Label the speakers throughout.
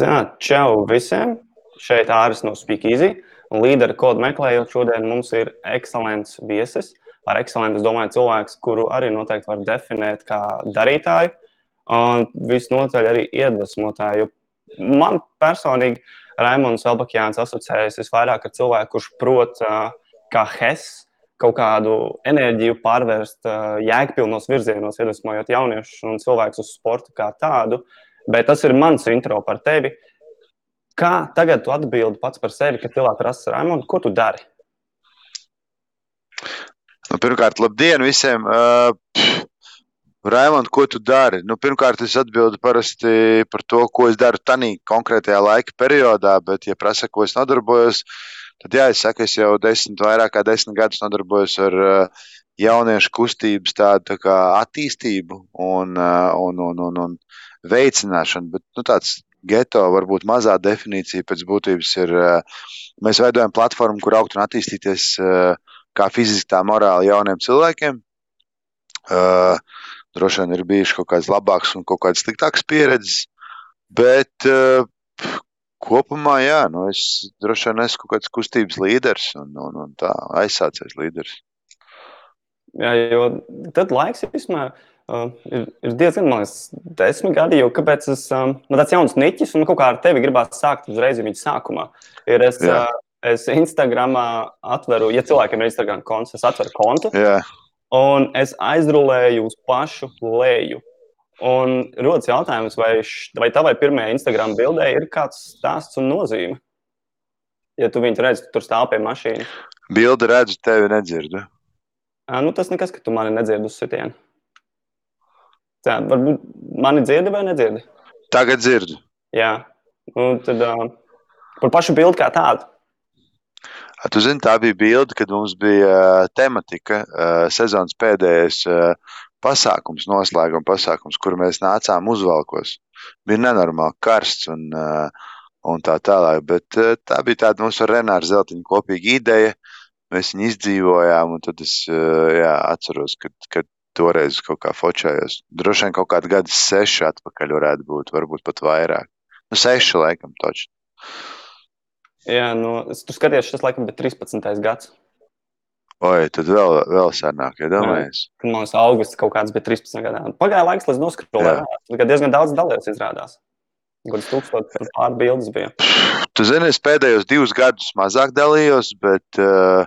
Speaker 1: Jā, čau visiem! Šeit Āris no. Un līdera kodu meklējot, šodien mums ir ekscelents viesis. Ar ekscelentu es domāju cilvēks, kuru arī noteikti var definēt kā darītāju un visnotaļ arī iedvesmotāju. Man personīgi Raimons Elbakjāns asociējas visvairāk ar cilvēku, kurš prot kā HES kaut kādu enerģiju pārvērst jēgpilnos virzienos, iedvesmojot jauniešus un cilvēkus uz sportu kā tādu. Bet tas ir mans intro par tevi. Kā tagad tu atbildi pats par sevi, kad cilvēki prasa, Raimond, ko tu dari?
Speaker 2: Nu, pirmkārt, labdien visiem! Uh, Raimond, ko tu dari? Nu, pirmkārt, es atbildu parasti par to, ko es daru tajā konkrētajā laika periodā, bet, ja prasa, ko es nodarbojos, tad jā, es saku, es jau desmit, vairāk kā desmit gadus nodarbojos ar uh, jauniešu kustības tādu tā attīstību un, uh, un, un, un, un veicināšanu. Bet, nu, tāds geto varbūt mazā definīcija pēc būtības ir, mēs veidojam platformu, kur augt un attīstīties kā fiziski, tā morāli jauniem cilvēkiem. Droši vien ir bijušas kaut kādas labākas un kaut kādas sliktākas pieredzes, bet kopumā, jā, nu es droši vien esmu kaut kāds kustības līderis un, un, un tā aizsācējs līderis.
Speaker 1: Jā, jo tad laiks īstenībā Uh, ir, ir diezgan, man liekas, desmit gadi, jo kāpēc es, um, man tāds jauns niķis, un kaut kā ar tevi gribās sākt uzreiz viņa sākumā. Ir es, Jā. uh, es Instagramā atveru, ja cilvēkiem ir Instagram konts, es atveru kontu,
Speaker 2: Jā.
Speaker 1: un es aizrulēju uz pašu leju. Un rodas jautājums, vai, š, vai tavai pirmajai Instagram bildē ir kāds stāsts un nozīme? Ja tu viņu redzi, tu tur stāv pie mašīnas.
Speaker 2: Bildi redzu, tevi nedzirdu.
Speaker 1: À, nu, tas nekas, ka tu mani nedzirdi uz sitienu. Tā, varbūt mani dzirdi vai nedzirdi?
Speaker 2: Tagad dzirdu.
Speaker 1: Jā, un tad uh, par pašu bildi kā tādu.
Speaker 2: Tu zini, tā bija bilde, kad mums bija tematika, sezonas pēdējais pasākums, noslēguma pasākums, kur mēs nācām uzvalkos. Bija nenormāli karsts un, un tā tālāk, bet tā bija tāda mums ar Renāru Zeltiņu kopīga ideja. Mēs viņu izdzīvojām, un tad es jā, atceros, kad, kad toreiz kaut kā focējos. Droši vien kaut kādi gadi seši atpakaļ varētu būt, varbūt pat vairāk. Nu, seši laikam taču.
Speaker 1: Jā, nu, tu skaties, šis laikam bija 13. gads.
Speaker 2: Oi, tad vēl, vēl senāk.
Speaker 1: Ja man liekas, augusts kaut kāds bija 13 gadā. Pagāja laiks, līdz noskrolēju. Tad diezgan daudz dalījos izrādās. Gadus tūkstoši pār bildes bija.
Speaker 2: Tu zini, es pēdējos divus gadus mazāk dalījos, bet uh,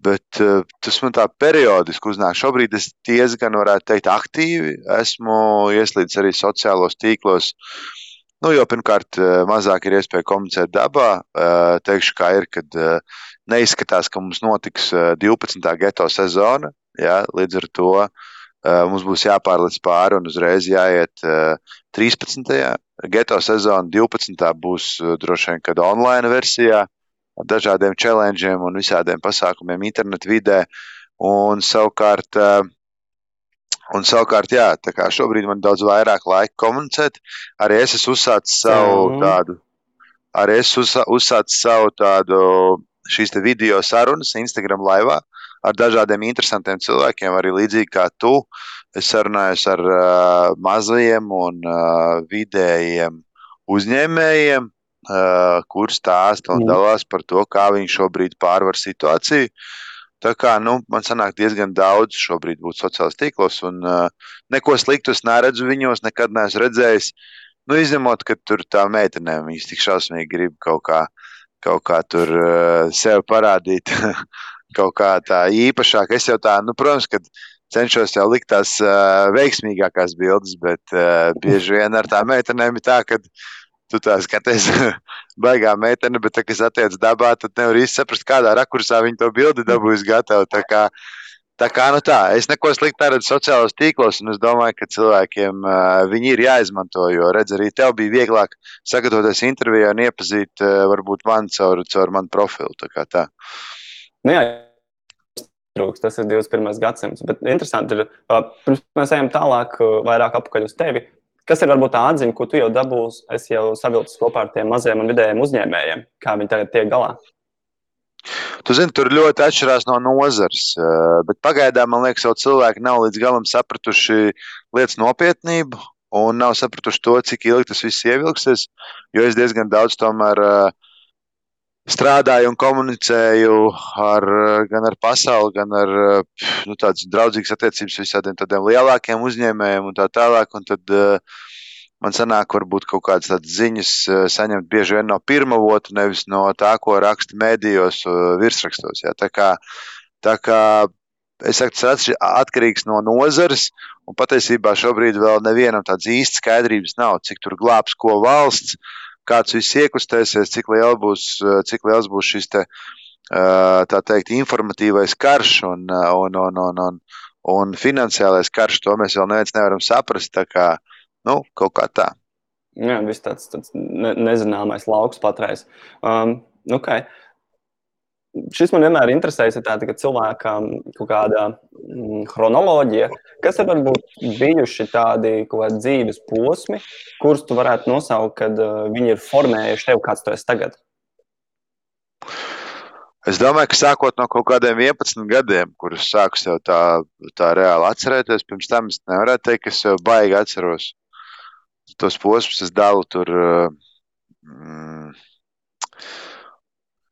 Speaker 2: Bet uh, tas man tā periodiski uznāk. Šobrīd es diezgan, varētu teikt, aktīvi esmu ieslīdis arī sociālos tīklos. Nu, jo pirmkārt, uh, mazāk ir iespēja komunicēt dabā. Uh, teikšu, kā ir, kad neizskatās, ka mums notiks uh, 12. geto sezona. Ja, līdz ar to mums būs jāpārliec pāri un uzreiz jāiet uh, 13. geto sezona. 12. būs droši vien kad online versijā. Dažādiem challengeiem un visādiem pasākumiem internetu vidē. Un savukārt, eh, un savukārt jā, šobrīd man daudz vairāk laika komunicēt, arī es esmu uzsācis savu tādu, arī es uzsācis savu tādu šīs video sarunas Instagram laivā ar dažādiem interesantiem cilvēkiem, arī līdzīgi kā tu. Es sarunājos ar uh, mazajiem un uh, vidējiem uzņēmējiem, kur stāsta un dalās par to, kā viņi šobrīd pārvar situāciju. Tā kā nu, man sanāk diezgan daudz šobrīd būt sociālajos tīklos, un uh, neko sliktu es neredzu viņos, nekad neesmu redzējis. Nu, izņemot, ka tur tā meitenēm viņas tik šausmīgi grib kaut kā, kaut kā tur uh, sev parādīt, kaut kā tā īpašāk. Es jau tā, nu, protams, ka cenšos jau likt tās uh, veiksmīgākās bildes, bet uh, bieži vien ar tām meitenēm ir tā, ka tu tā skaties, baigā meitene, bet, tā, kas attiec dabā, tad nevar īsti saprast, kādā rakursā viņi to bildi dabūs gatavu. Tā kā, tā kā, nu tā, es neko sliktu neredzu sociālos tīklos, un es domāju, ka cilvēkiem uh, viņi ir jāizmanto, jo, redz, arī tev bija vieglāk sagatavoties intervijā un iepazīt uh, varbūt man caur, caur manu profilu, tā kā tā.
Speaker 1: Nu jā, trūks. Tas ir 21. gadsimts. Bet interesanti ir, pirms mēs ejam tālāk, vairāk apakaļ uz tevi. Kas ir varbūt tā atziņa, ko tu jau dabūsi? Es jau savilcu kopā ar tiem maziem un vidējiem uzņēmējiem, kā viņi tagad tiek galā.
Speaker 2: Tu zini, tur ļoti atšķirās no nozares, eh, bet pagaidām man liekas, ka cilvēki nav līdz galam sapratuši lietas nopietnību. un nav sapratuši to, cik ilgi tas viss ievilksies. Jo es diezgan daudz tomēr uh, strādāju un komunicēju ar, gan ar pasauli, gan ar nu, tādas draudzīgas attiecības visādiem tādiem lielākiem uzņēmējiem un tā tālāk. Un tad, uh, man sanāk, varbūt kaut kādas tādas ziņas saņemt bieži vien no pirmā vota, nevis no tā, ko raksta mēdījos, virsrakstos. Jā. Tā kā, tā kā es saku, tas ir atkarīgs no nozares, un patiesībā šobrīd vēl nevienam tādas īstas skaidrības nav, cik tur glābs ko valsts, kāds viss iekustēsies, cik, liela būs, cik liels būs šis te, tā teikt, informatīvais karš un, un, un, un, un, un finansiālais karš. To mēs vēl neviens nevaram saprast. Tā kā, nu, kaut kā tā.
Speaker 1: Jā, viss tāds, tāds ne, nezināmais lauks patreiz. Um, okay šis man vienmēr interesējas, ir tāda, ka cilvēkam kaut kāda mm, chronoloģija, kas ir varbūt bijuši tādi dzīves posmi, kurus tu varētu nosaukt, kad uh, viņi ir formējuši tevi, kāds tu esi tagad?
Speaker 2: Es domāju, ka sākot no kaut kādiem 11 gadiem, kurus sāku sev tā, tā reāli atcerēties, pirms tam es nevarētu teikt, ka es sev baigi atceros. Tos posmus es dalu tur. Mm,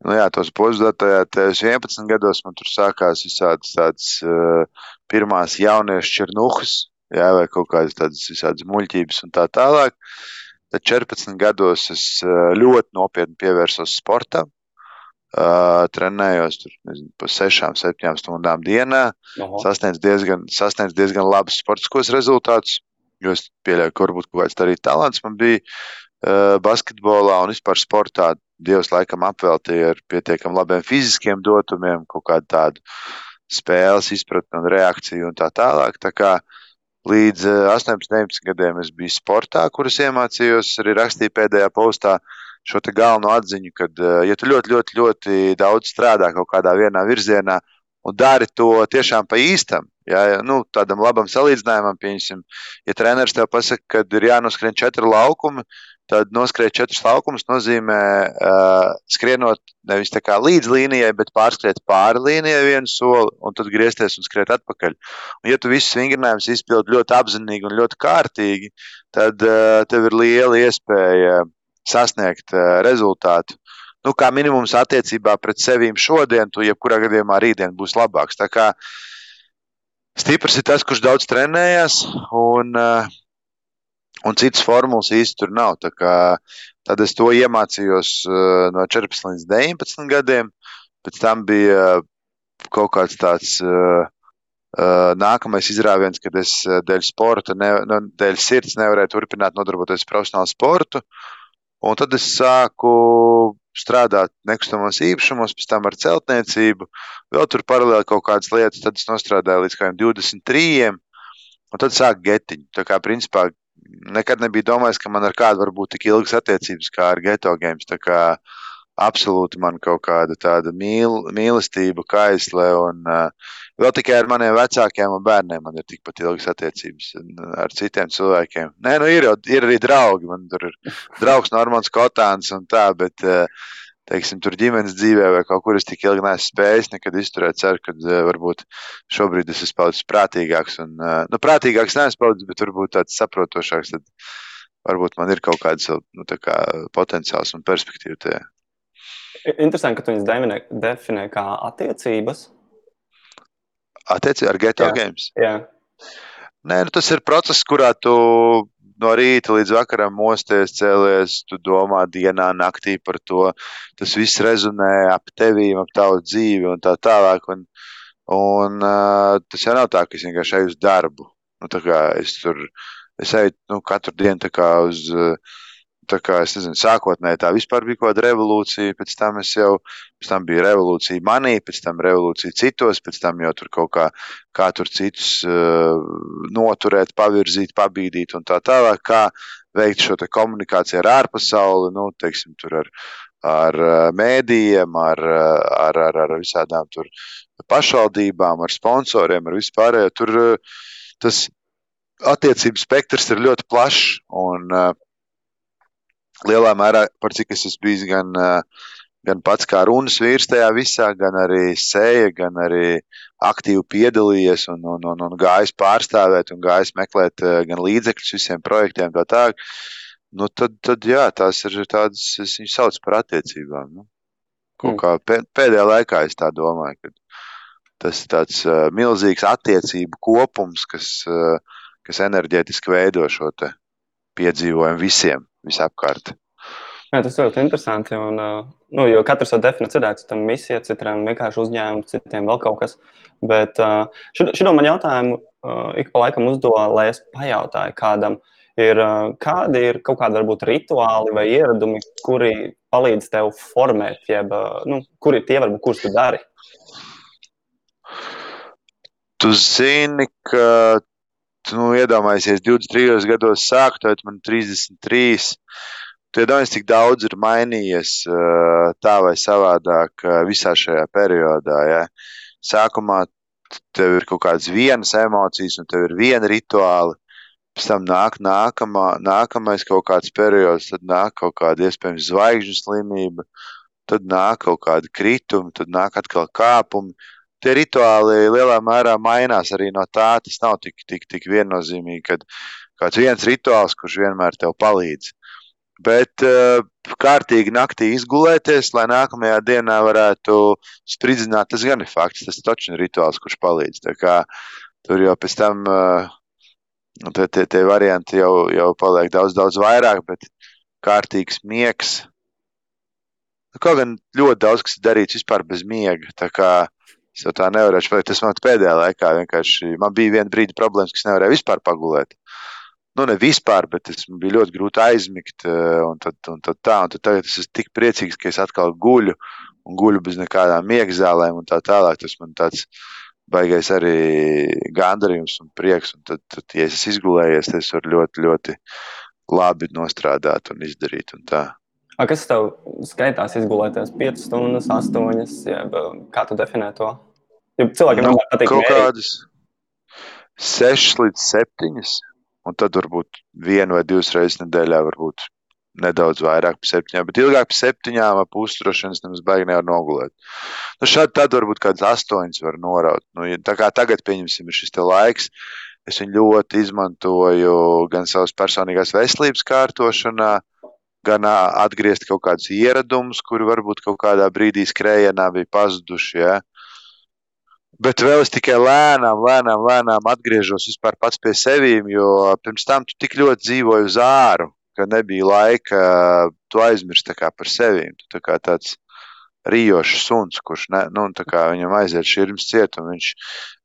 Speaker 2: Nu, jā, tos pusdatajos 11 gados man tur sākās visādas tādas uh, pirmās jauniešu černuhas, jā, vai kaut kādas tādas visādas muļķības un tā tālāk. Tad 14 gados es uh, ļoti nopietni pievērsos sportam. Uh, trenējos tur nezinu, pa 6, 7 stundām dienā. Sasniedzu diezgan, sasniedz diezgan labus sportiskos rezultātus. Jo es pieļauju, ka varbūt kaut kāds arī talants man bija basketbolā un vispār sportā. Dievs laikam apveltīja ar pietiekami labiem fiziskiem dotumiem, kaut kādu tādu spēles izpratni un reakciju un tā tālāk. Tā kā līdz 18, eh, 19 gadiem es biju sportā, kurus iemācījos, arī rakstīju pēdējā postā šo galveno atziņu, ka, eh, ja tu ļoti, ļoti, ļoti daudz strādā kaut kādā vienā virzienā un dari to tiešām pa īstam, ja, nu, tādam labam salīdzinājumam, pieņemsim, ja treneris tev pasaka, ka ir jānoskrien četri laukumi, tad noskriet četrus laukumus nozīmē uh, skrienot nevis līdz līnijai, bet pārskriet pāri līnijai vienu soli un tad griezties un skriet atpakaļ. Un, ja tu visus vingrinājumus izpildi ļoti apzinīgi un ļoti kārtīgi, tad uh, tev ir liela iespēja sasniegt uh, rezultātu. Nu, kā minimums attiecībā pret sevīm šodien, tu jebkurā gadījumā rītdien būs labāks. Tā kā stiprs ir tas, kurš daudz trenējas, un uh, un citas formulas īsti tur nav. Tad es to iemācījos uh, no 14 līdz 19 gadiem. Pēc tam bija kaut kāds tāds uh, uh, nākamais izrāviens, kad es dēļ sporta, ne, no, nu, dēļ sirds nevarēju turpināt nodarboties ar profesionālu sportu. Un tad es sāku strādāt nekustamos īpašumos, pēc tam ar celtniecību, vēl tur paralēli kaut kādas lietas. Tad es strādāju līdz 23. Un tad sāku getiņu. Tā kā principā nekad nebiju domājis, ka man ar kādu var būt tik ilgas attiecības kā ar geto games. Kā absolūti man kaut kāda tāda mīl, mīlestība, kaisle un uh, vēl tikai ar maniem vecākiem un bērniem man ir tikpat ilgas attiecības ar citiem cilvēkiem. Nē, nu ir, ir arī draugi. Man tur ir draugs Normans Kotāns un tā, bet uh, teiksim, tur ģimenes dzīvē vai kaut kur es tik ilgi neesmu spējis nekad izturēt. Ceru, ka uh, varbūt šobrīd es esmu palicis prātīgāks. Un, uh, nu, prātīgāks neesmu palicis, bet varbūt tāds saprotošāks. Tad varbūt man ir kaut kāds nu, kā potenciāls un perspektīva tajā.
Speaker 1: Interesanti, ka tu viņus definē, definē kā attiecības.
Speaker 2: Attiecības ar geto
Speaker 1: jā.
Speaker 2: games.
Speaker 1: Jā.
Speaker 2: Nē, nu, tas ir process, kurā tu no rīta līdz vakaram mosties, cēlies, tu domā dienā, naktī par to. Tas viss rezonē ap tevīm, ap tavu dzīvi un tā tālāk. Un, un uh, tas jau nav tā, ka es vienkārši eju uz darbu. Nu, es tur es eju nu, katru dienu uz. Uh, Tā kā es nezinu, sākotnēji tā vispār bija kaut kāda revolūcija, pēc tam es jau, pēc tam bija revolūcija manī, pēc tam revolūcija citos, pēc tam jau tur kaut kā, kā tur citus uh, noturēt, pavirzīt, pabīdīt un tā tālāk, kā veikt šo komunikāciju ar ārpasauli, nu, teiksim, tur ar, ar mēdījiem, ar, ar, ar, ar visādām tur pašvaldībām, ar sponsoriem, ar vispārējo. Tur tas attiecību spektrs ir ļoti plašs un uh, lielā mērā, par cik es esmu bijis gan, gan pats kā runas vīrs tajā visā, gan arī sēja, gan arī aktīvi piedalījies un, un, un, un gājis pārstāvēt un gājis meklēt eh, gan līdzekļus visiem projektiem, tā tālāk. Nu, tad, tad, jā, tās ir tādas, es viņus saucu par attiecībām. Nu. Kaut kā pēdējā laikā es tā domāju, ka tas ir tāds uh, milzīgs attiecību kopums, kas, uh, kas enerģētiski veido šo piedzīvojumu visiem visapkārt.
Speaker 1: Jā, tas ļoti interesanti. Un, nu, jo katrs to definē citādi. Citam misija, citam vienkārši uzņēmums, citiem vēl kaut kas. Bet šo man jautājumu ik pa laikam uzdod, lai es pajautāju kādam, ir, kādi ir kaut kādi varbūt rituāli vai ieradumi, kuri palīdz tev formēt, jeb nu, kuri tie varbūt, kurus tu dari?
Speaker 2: Tu zini, ka nu, iedomājies, 23 gados sākt, tad man 33. Tu iedomājies, cik daudz ir mainījies tā vai savādāk visā šajā periodā. Ja? Sākumā tev ir kaut kādas vienas emocijas, un tev ir viena rituāla. Pēc tam nāk nākamā, nākamais kaut kāds periods, tad nāk kaut kāda iespējams zvaigžņu slimība, tad nāk kaut kāda krituma, tad nāk atkal kāpumi. Tie rituāli lielā mērā mainās arī no tā. Tas nav tik, tik, tik viennozīmīgi, ka kāds viens rituāls, kurš vienmēr tev palīdz. Bet uh, kārtīgi naktī izgulēties, lai nākamajā dienā varētu spridzināt, tas gan ir fakts. Tas taču ir rituāls, kurš palīdz. Tur jau pēc tam uh, tie, tie, tie varianti jau, jau paliek daudz, daudz vairāk, bet kārtīgs miegs. Nu, kaut gan ļoti daudz kas ir darīts vispār bez miega. Tā kā es jau tā nevarēšu pateikt, tas man pēdējā laikā vienkārši, man bija viena brīdi problēmas, kas nevarēja vispār pagulēt nu, ne vispār, bet es bija ļoti grūti aizmigt. Eh, un tad, un tad tā, un tad tagad es esmu tik priecīgs, ka es atkal guļu un guļu bez nekādām miegzālēm un tā tālāk. Tas man tāds baigais arī gandarījums un prieks. Un tad, tad, ja es izgulējies, tad es varu ļoti, ļoti labi nostrādāt un izdarīt. Un tā.
Speaker 1: A, kas tev skaitās izgulēties 5 stundas, 8, jeb kā tu definē to? Ja cilvēkiem nu, patīk
Speaker 2: kaut mērīt. kādas 6 līdz 7. Un tad varbūt vienu vai divas reizes nedēļā, varbūt nedaudz vairāk par septiņām, bet ilgāk par septiņām ap uzturēšanas nemaz baigi nevar nogulēt. Nu, šādi tad varbūt kāds astoņas var noraut. Nu, tā kā tagad, pieņemsim, ir šis laiks, es viņu ļoti izmantoju gan savas personīgās veselības kārtošanā, gan atgriezt kaut kādus ieradumus, kuri varbūt kaut kādā brīdī skrējienā bija pazuduši. Ja? Bet vēl es tikai lēnām, lēnām, lēnām atgriežos pats pie sevis, jo pirms tam tu tik ļoti dzīvoji uz āru, ka nebija laika to aizmirst par sevi. Tu tā kā tāds rījošs suns, kurš ne, nu, viņam aiziet šķirnes ciet, un viņš,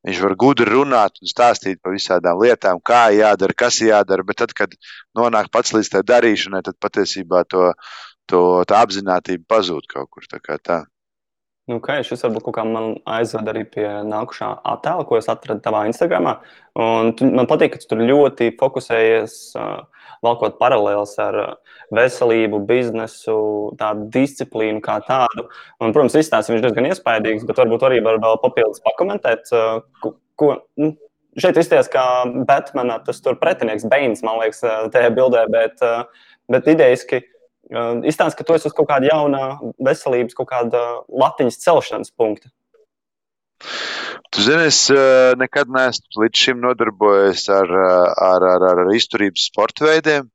Speaker 2: viņš var gudri runāt un stāstīt par visādām lietām, kā jādara, kas jādara. Bet tad, kad nonāk pats līdz tai darīšanai, tad patiesībā to, to apziņotība pazūd kaut kur. Tā tā.
Speaker 1: Nu, okay, šis varbūt kaut kā man aizved arī pie nākamā attēla, ko es atradu tavā Instagram. Man patīk, ka tu tur ļoti fokusējies, uh, valkot paralēlus ar veselību, biznesu, tādu disciplīnu kā tādu. Un, protams, izstāstījums viņš diezgan iespaidīgs, bet varbūt arī var vēl papildus pakomentēt, uh, ko, nu, šeit izties kā Batmana, tas tur pretinieks Bains, man liekas, tajā bildē, bet, uh, bet idejiski Izstāst, ka tu esi uz kaut kāda jauna veselības, kaut kāda latiņas celšanas punkta.
Speaker 2: Tu zini, es nekad neesmu līdz šim nodarbojies ar, ar, ar, ar izturības sporta veidiem.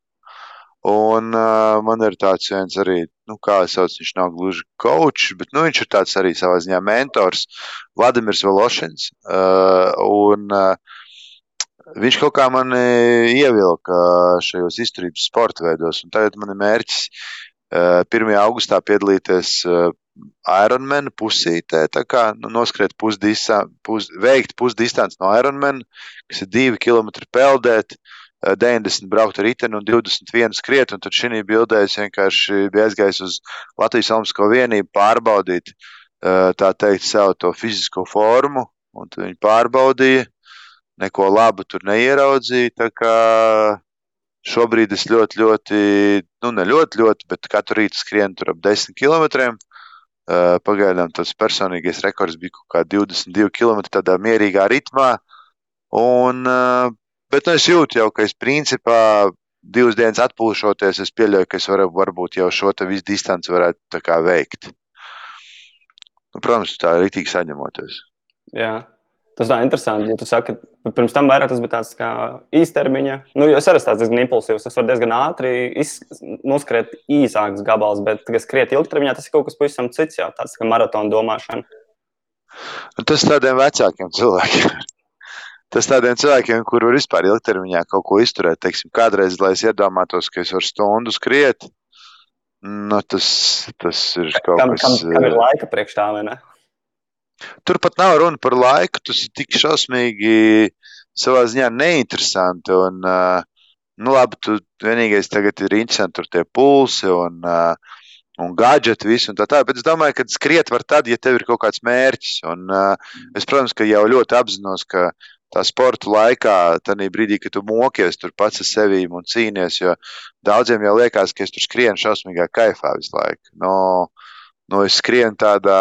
Speaker 2: Un uh, man ir tāds viens arī, nu, kā es saucu, viņš nav gluži coach, bet nu, viņš ir tāds arī savā ziņā mentors, Vladimirs Velošins. Uh, un, uh, viņš kaut kā man ievilka šajos izturības sporta veidos. Tagad man ir mērķis 1. augustā piedalīties Ironman pusītē, tā kā nu, noskriet pusdistans, pus, veikt pusdistants no Ironman, kas ir 2 km peldēt. 90 braukt ar riteni un 21 skriet, un tad šī bildē es vienkārši biju aizgājis uz Latvijas Olimpisko vienību pārbaudīt, tā teikt, savu to fizisko formu, un viņi pārbaudīja neko labu tur neieraudzīju. Šobrīd es ļoti, ļoti, nu, ne ļoti, ļoti, bet katru rītu skrienu tur ap 10 km. Pagaidām tas personīgais rekords bija kaut kā 22 km tādā mierīgā ritmā. Un, bet nu, es jūtu jau, ka es principā divas dienas atpūšoties, es pieļauju, ka es varu, varbūt jau šo visu distanci varētu veikt. nu, protams, tā ir rītīgi saņemoties.
Speaker 1: Jā. Tas tā ir interesanti. Ja tu saki, ka pirms tam vairāk tas bija tāds kā īstermiņa. Nu, es arī esmu diezgan impulsīvs. Es varu diezgan ātri noskriet īsāks gabals, bet, kad skriet ilgtermiņā, tas ir kaut kas pavisam cits. Jā, tāds kā maratona domāšana.
Speaker 2: Tas tādiem vecākiem cilvēkiem. Tas tādiem cilvēkiem, kuriem vispār ilgtermiņā kaut ko izturēt, teiksim, kādreiz, lai es iedomātos, ka es varu stundu skriet, nu, tas, tas ir kaut
Speaker 1: kam,
Speaker 2: kas.
Speaker 1: Kam, kam ir laika priekš tā, vai ne?
Speaker 2: Tur pat nav runa par laiku. Tas ir tik šausmīgi savā ziņā neinteresanti. Un, nu, labi, tu vienīgais tagad ir interesanti tur tie pulsi un, un gadgeti, visu un tā tā. Bet es domāju, ka skriet var tad, ja tev ir kaut kāds mērķis. Un, es, protams, ka jau ļoti apzinos, ka tā sporta laikā, tad brīdī, kad tu mokies tur pats ar sevi un cīnies, jo daudziem jau liekas, ka es tur skrienu šausmīgā kaifā visu laiku. No, no es skrienu tādā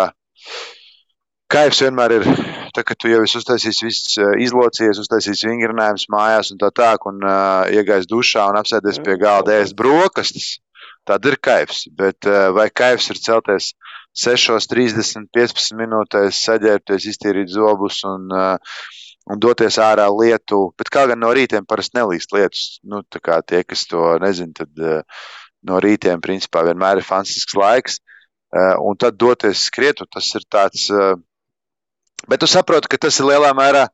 Speaker 2: Kaivs vienmēr ir, tā, ka tu jau esi uztaisījis, viss izlocījies, uztaisījis vingrinājumus mājās un tā tālāk, un uh, iegājis dušā un apsēdies pie galda ēst brokastis. Tad ir kaivs. Bet uh, vai kaivs ir celties 6, 30, 15 minūtēs, saģērbties, iztīrīt zobus un, uh, un doties ārā lietu? Bet kā gan no rītiem parasti nelīst lietus? Nu, tie, kas to nezina, tad uh, no rītiem principā vienmēr ir fantastisks laiks. Uh, un tad doties skriet, tas ir tāds. Uh, Bet tu saproti, ka tas ir lielā mērā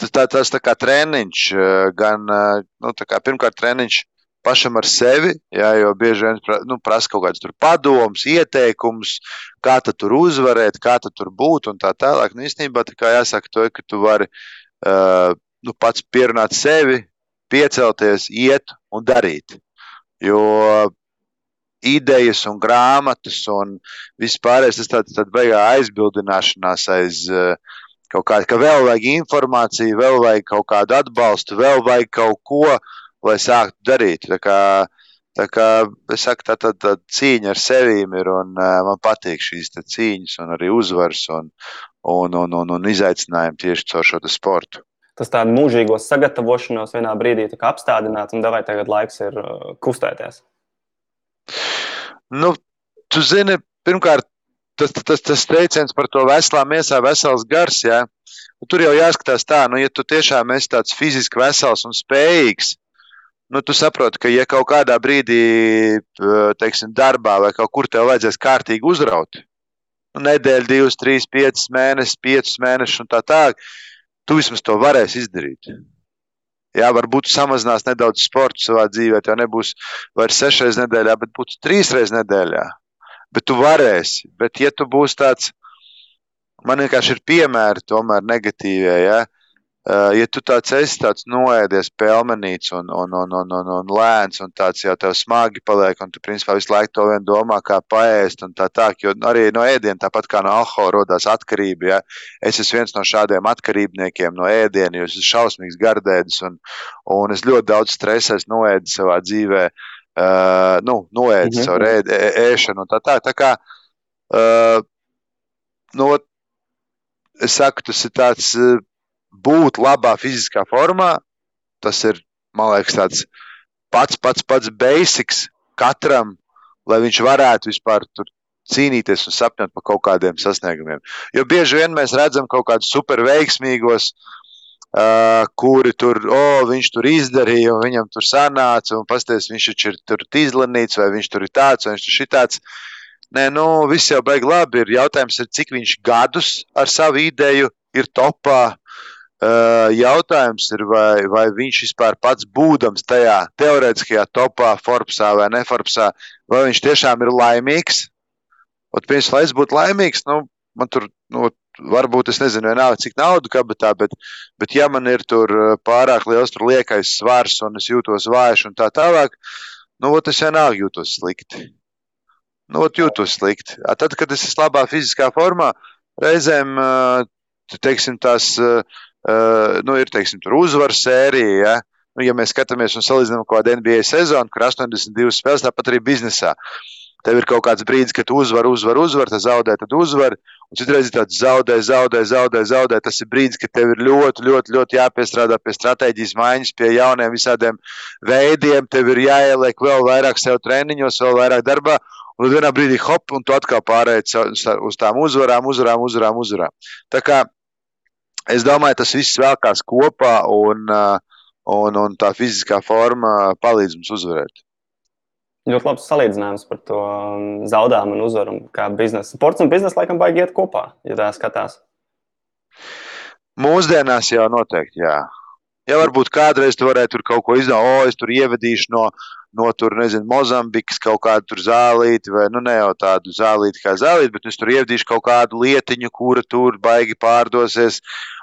Speaker 2: tas, tā, tas tā kā treniņš, eh, gan eh, nu, kā, pirmkārt treniņš pašam ar sevi, jā, jo bieži vien nu, prasa kaut kādus padomus, ieteikumus, kā tur uzvarēt, kā tur būt un tā tālāk. Nu, īstenībā tā kā jāsaka, to, ka tu vari uh, nu, pats pierunāt sevi, piecelties, iet un darīt. Jo idejas un grāmatas un vispārējais. Tas tāds tā beigā aizbildināšanās aiz uh, kaut kāda, ka vēl vajag informāciju, vēl vajag kaut kādu atbalstu, vēl vajag kaut ko, lai sāktu darīt. Tā kā, tā kā es saku, tā, tā, tā cīņa ar sevīm ir un uh, man patīk šīs cīņas un arī uzvaras un, un, un, un, un izaicinājumi tieši caur šo sportu.
Speaker 1: Tas tādu mūžīgo sagatavošanos vienā brīdī apstādināt, un devai tagad laiks ir uh, kustēties.
Speaker 2: Nu, tu zini, pirmkārt, tas, tas, tas teiciens par to veselā miesā, vesels gars. Ja? Nu, tur jau jāskatās tā, nu, ja tu tiešām esi tāds fiziski vesels un spējīgs, nu, tu saproti, ka ja kaut kādā brīdī, teiksim, darbā vai kaut kur tev vajadzēs kārtīgi uzraut, nu, nedēļu, divas, trīs, piecas mēnešus, piecus mēnešus un tā tālāk, tu vismaz to varēsi izdarīt. Jā, varbūt samazinās nedaudz sporta savā dzīvē. Tev nebūs vairs sešreiz nedēļā, bet būs trīsreiz nedēļā. Bet tu varēsi. Bet, ja tu būsi tāds, man vienkārši ir piemēri tomēr negatīvie. Ja? Uh, ja tu tāds esi tāds noēdies pelmenīts un, un, un, un, un, un lēns un tāds jau tev smagi paliek, un tu principā visu laiku to vien domā, kā paēst un tā tā, jo arī no ēdiena, tāpat kā no alkohola rodās atkarība, ja es esmu viens no šādiem atkarībniekiem no ēdiena, jo es esmu šausmīgs gardēdis un, un es ļoti daudz stresa esmu noēdis savā dzīvē, uh, nu, noēdis -hmm. savu ēd, ē, ēšanu un tā tā, tā kā, uh, nu, es saku, tas ir tāds, uh, būt labā fiziskā formā, tas ir, man liekas, tāds pats, pats, pats basics katram, lai viņš varētu vispār tur cīnīties un sapņot par kaut kādiem sasniegumiem. Jo bieži vien mēs redzam kaut kādus superveiksmīgos, uh, kuri tur, oh, viņš tur izdarīja, un viņam tur sanāca, un pasties, viņš taču ir tur izlanīts, vai viņš tur ir tāds, vai viņš tur šitāds. Nē, nu, viss jau beig labi. Ir jautājums, ir, cik viņš gadus ar savu ideju ir topā, Jautājums ir, vai, vai viņš vispār pats būdams tajā teorētiskajā topā, Forbesā vai neforbesā, vai viņš tiešām ir laimīgs. Un, pirms, lai es būtu laimīgs, nu, man tur, nu, varbūt es nezinu, vienalga, cik naudu kabatā, bet, bet ja man ir tur pārāk liels tur liekais svars un es jūtos vājš un tā tālāk, nu, ot, es vienalga jūtos slikti. Nu, jūtos slikti. Tad, kad es esmu labā fiziskā formā, reizēm, teiksim, tās nu, ir teiksim, uzvaru sērija. Ja? Nu, ja mēs skatāmies un salīdzinām kaut kādu NBA sezonu, kur 82 spēles, tāpat arī biznesā. Tev ir kaut kāds brīdis, kad tu uzvari, uzvari, uzvari, tad zaudē, tad uzvari. Un citreiz ir tāds zaudē, zaudē, zaudē, zaudē. Tas ir brīdis, kad tev ir ļoti, ļoti, ļoti jāpiestrādā pie stratēģijas maiņas, pie jauniem visādiem veidiem. Tev ir jāieliek vēl vairāk sev treniņos, vēl vairāk darbā. Un vienā brīdī hop, un tu atkal pārējai uz tām uzvarām, uzvarām, uzvarām, uzvarām. Tā kā es domāju, tas viss vēlkās kopā, un, un, un tā fiziskā forma palīdz mums uzvarēt.
Speaker 1: Ļoti labs salīdzinājums par to um, zaudējumu un uzvaru. Kā biznesa. Sports un biznesa laikam baigi iet kopā, ja tā skatās.
Speaker 2: Mūsdienās jau noteikti, jā. Ja varbūt kādreiz tu varētu tur kaut ko izdarīt, o, es tur ievedīšu no, no tur, nezinu, Mozambikas kaut kādu tur zālīti, vai nu ne jau tādu zālīti kā zālīti, bet es tur ievedīšu kaut kādu lietiņu, kura tur baigi pārdosies.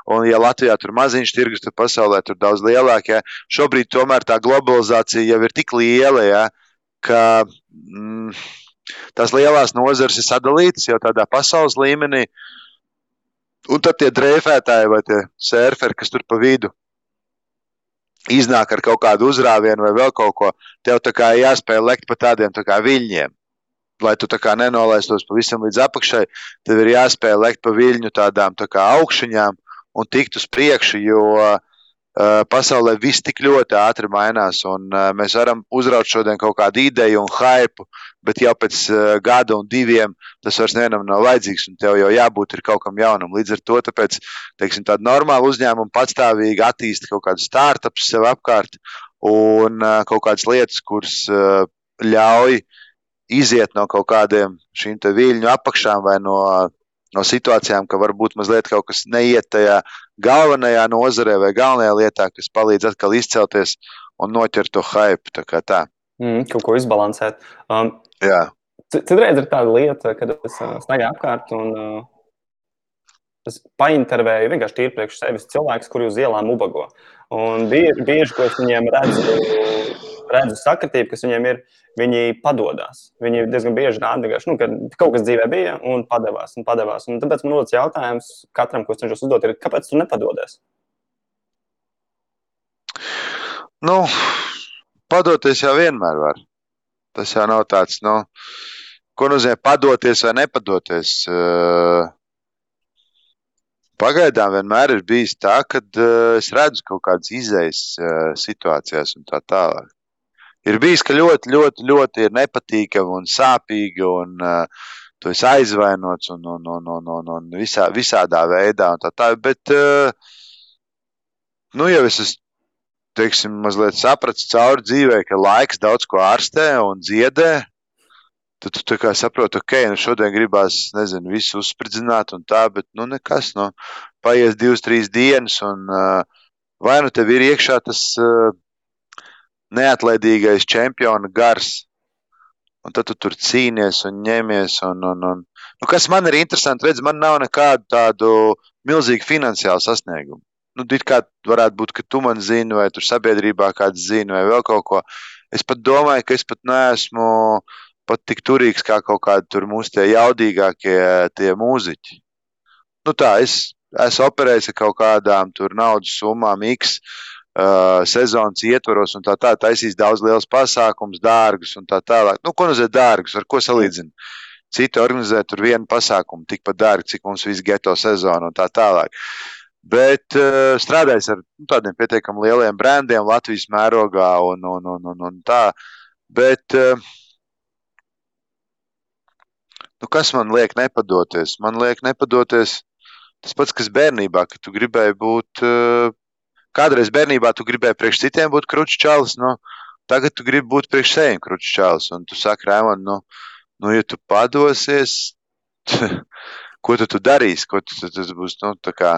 Speaker 2: Un, ja Latvijā tur maziņš tirgus, tad pasaulē tur daudz lielāk. Ja. Šobrīd tomēr tā globalizācija jau ir tik liela, ja, ka mm, tās lielās nozares ir sadalītas jau tādā pasaules līmenī. Un tad tie drēfētāji vai tie surferi, kas tur pa vidu iznāk ar kaut kādu uzrāvienu vai vēl kaut ko, tev tā kā jāspēj lekt pa tādiem tā kā viļņiem. Lai tu tā kā nenolaistos pavisam līdz apakšai, tev ir jāspēj lekt pa viļņu tādām tā kā augšņām un tikt uz priekšu, jo uh, pasaulē viss tik ļoti ātri mainās, un eh, mēs varam uzraut šodien kaut kādu ideju un hypu, bet jau pēc eh, gada un diviem tas vairs nevienam nav vajadzīgs, un tev jau jābūt kaut kam jaunam. Līdz ar to tāpēc, teiksim, tāda normāla uzņēmuma patstāvīgi attīsta kaut kādus startups sev apkārt un kaut kādas lietas, kuras ļauj iziet no kaut kādiem šīm viļņu apakšām vai no no situācijām, ka varbūt mazliet kaut kas neiet tajā galvenajā nozarē vai galvenajā lietā, kas palīdz atkal izcelties un noķert to hype. Tā tā.
Speaker 1: Mm, kaut ko izbalansēt. Um,
Speaker 2: Jā.
Speaker 1: Citreiz ir tāda lieta, kad es uh, staigāju apkārt un uh, es paintervēju vienkārši tīri priekš sevis cilvēkus, kuri uz ielām ubago. Un bieži, bieži ko es viņiem redzu, redzu sakritību, kas viņiem ir, viņi padodas. Viņi diezgan bieži rāda, nu, ka kaut kas dzīvē bija un padevās. Un padevās. Un tāpēc man rodas jautājums katram, ko es cenšos uzdot, ir, kāpēc tu nepadodies?
Speaker 2: Nu, padoties jau vienmēr var. Tas jau nav tāds, nu, ko nozīmē padoties vai nepadoties. Pagaidām vienmēr ir bijis tā, ka uh, es redzu kaut kādas izējas uh, situācijās un tā tālāk ir bijis, ka ļoti, ļoti, ļoti ir nepatīkami un sāpīgi. Un, uh, tu esi aizvainots un, un, un, un, un, un visā, visādā veidā. Tā, tā, bet, uh, nu, jau es esmu teiksim, mazliet sapratis cauri dzīvē, ka laiks daudz ko ārstē un dziedē. Tad tu kā saproti, ok, nu šodien gribās, nezinu, visu uzspridzināt un tā, bet, nu, nekas, nu, paies divas, trīs dienas un uh, vai nu tev ir iekšā tas uh, neatlaidīgais čempiona gars. Un tad tu tur cīnies un ņemies. Un, un, un. Nu, kas man ir interesanti, redz, man nav nekādu tādu milzīgu finansiālu sasniegumu. Nu, kā varētu būt, ka tu man zini, vai tur sabiedrībā kāds zina, vai vēl kaut ko. Es pat domāju, ka es pat neesmu pat tik turīgs kā kaut kādi mūsu tie jaudīgākie tie mūziķi. Nu, tā, es esmu operējis ar kaut kādām naudas summām, X uh, sezonas ietvaros un tā tā taisīs daudz liels pasākums, dārgus un tā tālāk. Nu, ko nozīmē dārgus, ar ko salīdzina? Citi organizē tur vienu pasākumu, tikpat dārgi, cik mums viss geto sezona un tā tālāk. Bet uh, strādājis ar nu, tādiem pietiekami lieliem brandiem Latvijas mērogā un, un, un, un, un tā. Bet, uh, nu, kas man liek nepadoties? Man liek nepadoties tas pats, kas bērnībā, kad tu gribēji būt uh, kādreiz bērnībā tu gribēji priekš citiem būt kručs, nu, tagad tu gribi būt priekš sevis kručs. Un tu saki, Rēmon, nu, nu, ja tu padosies, ko tu, tu darīsi? Ko tu, tu, tas būs, nu, tā kā,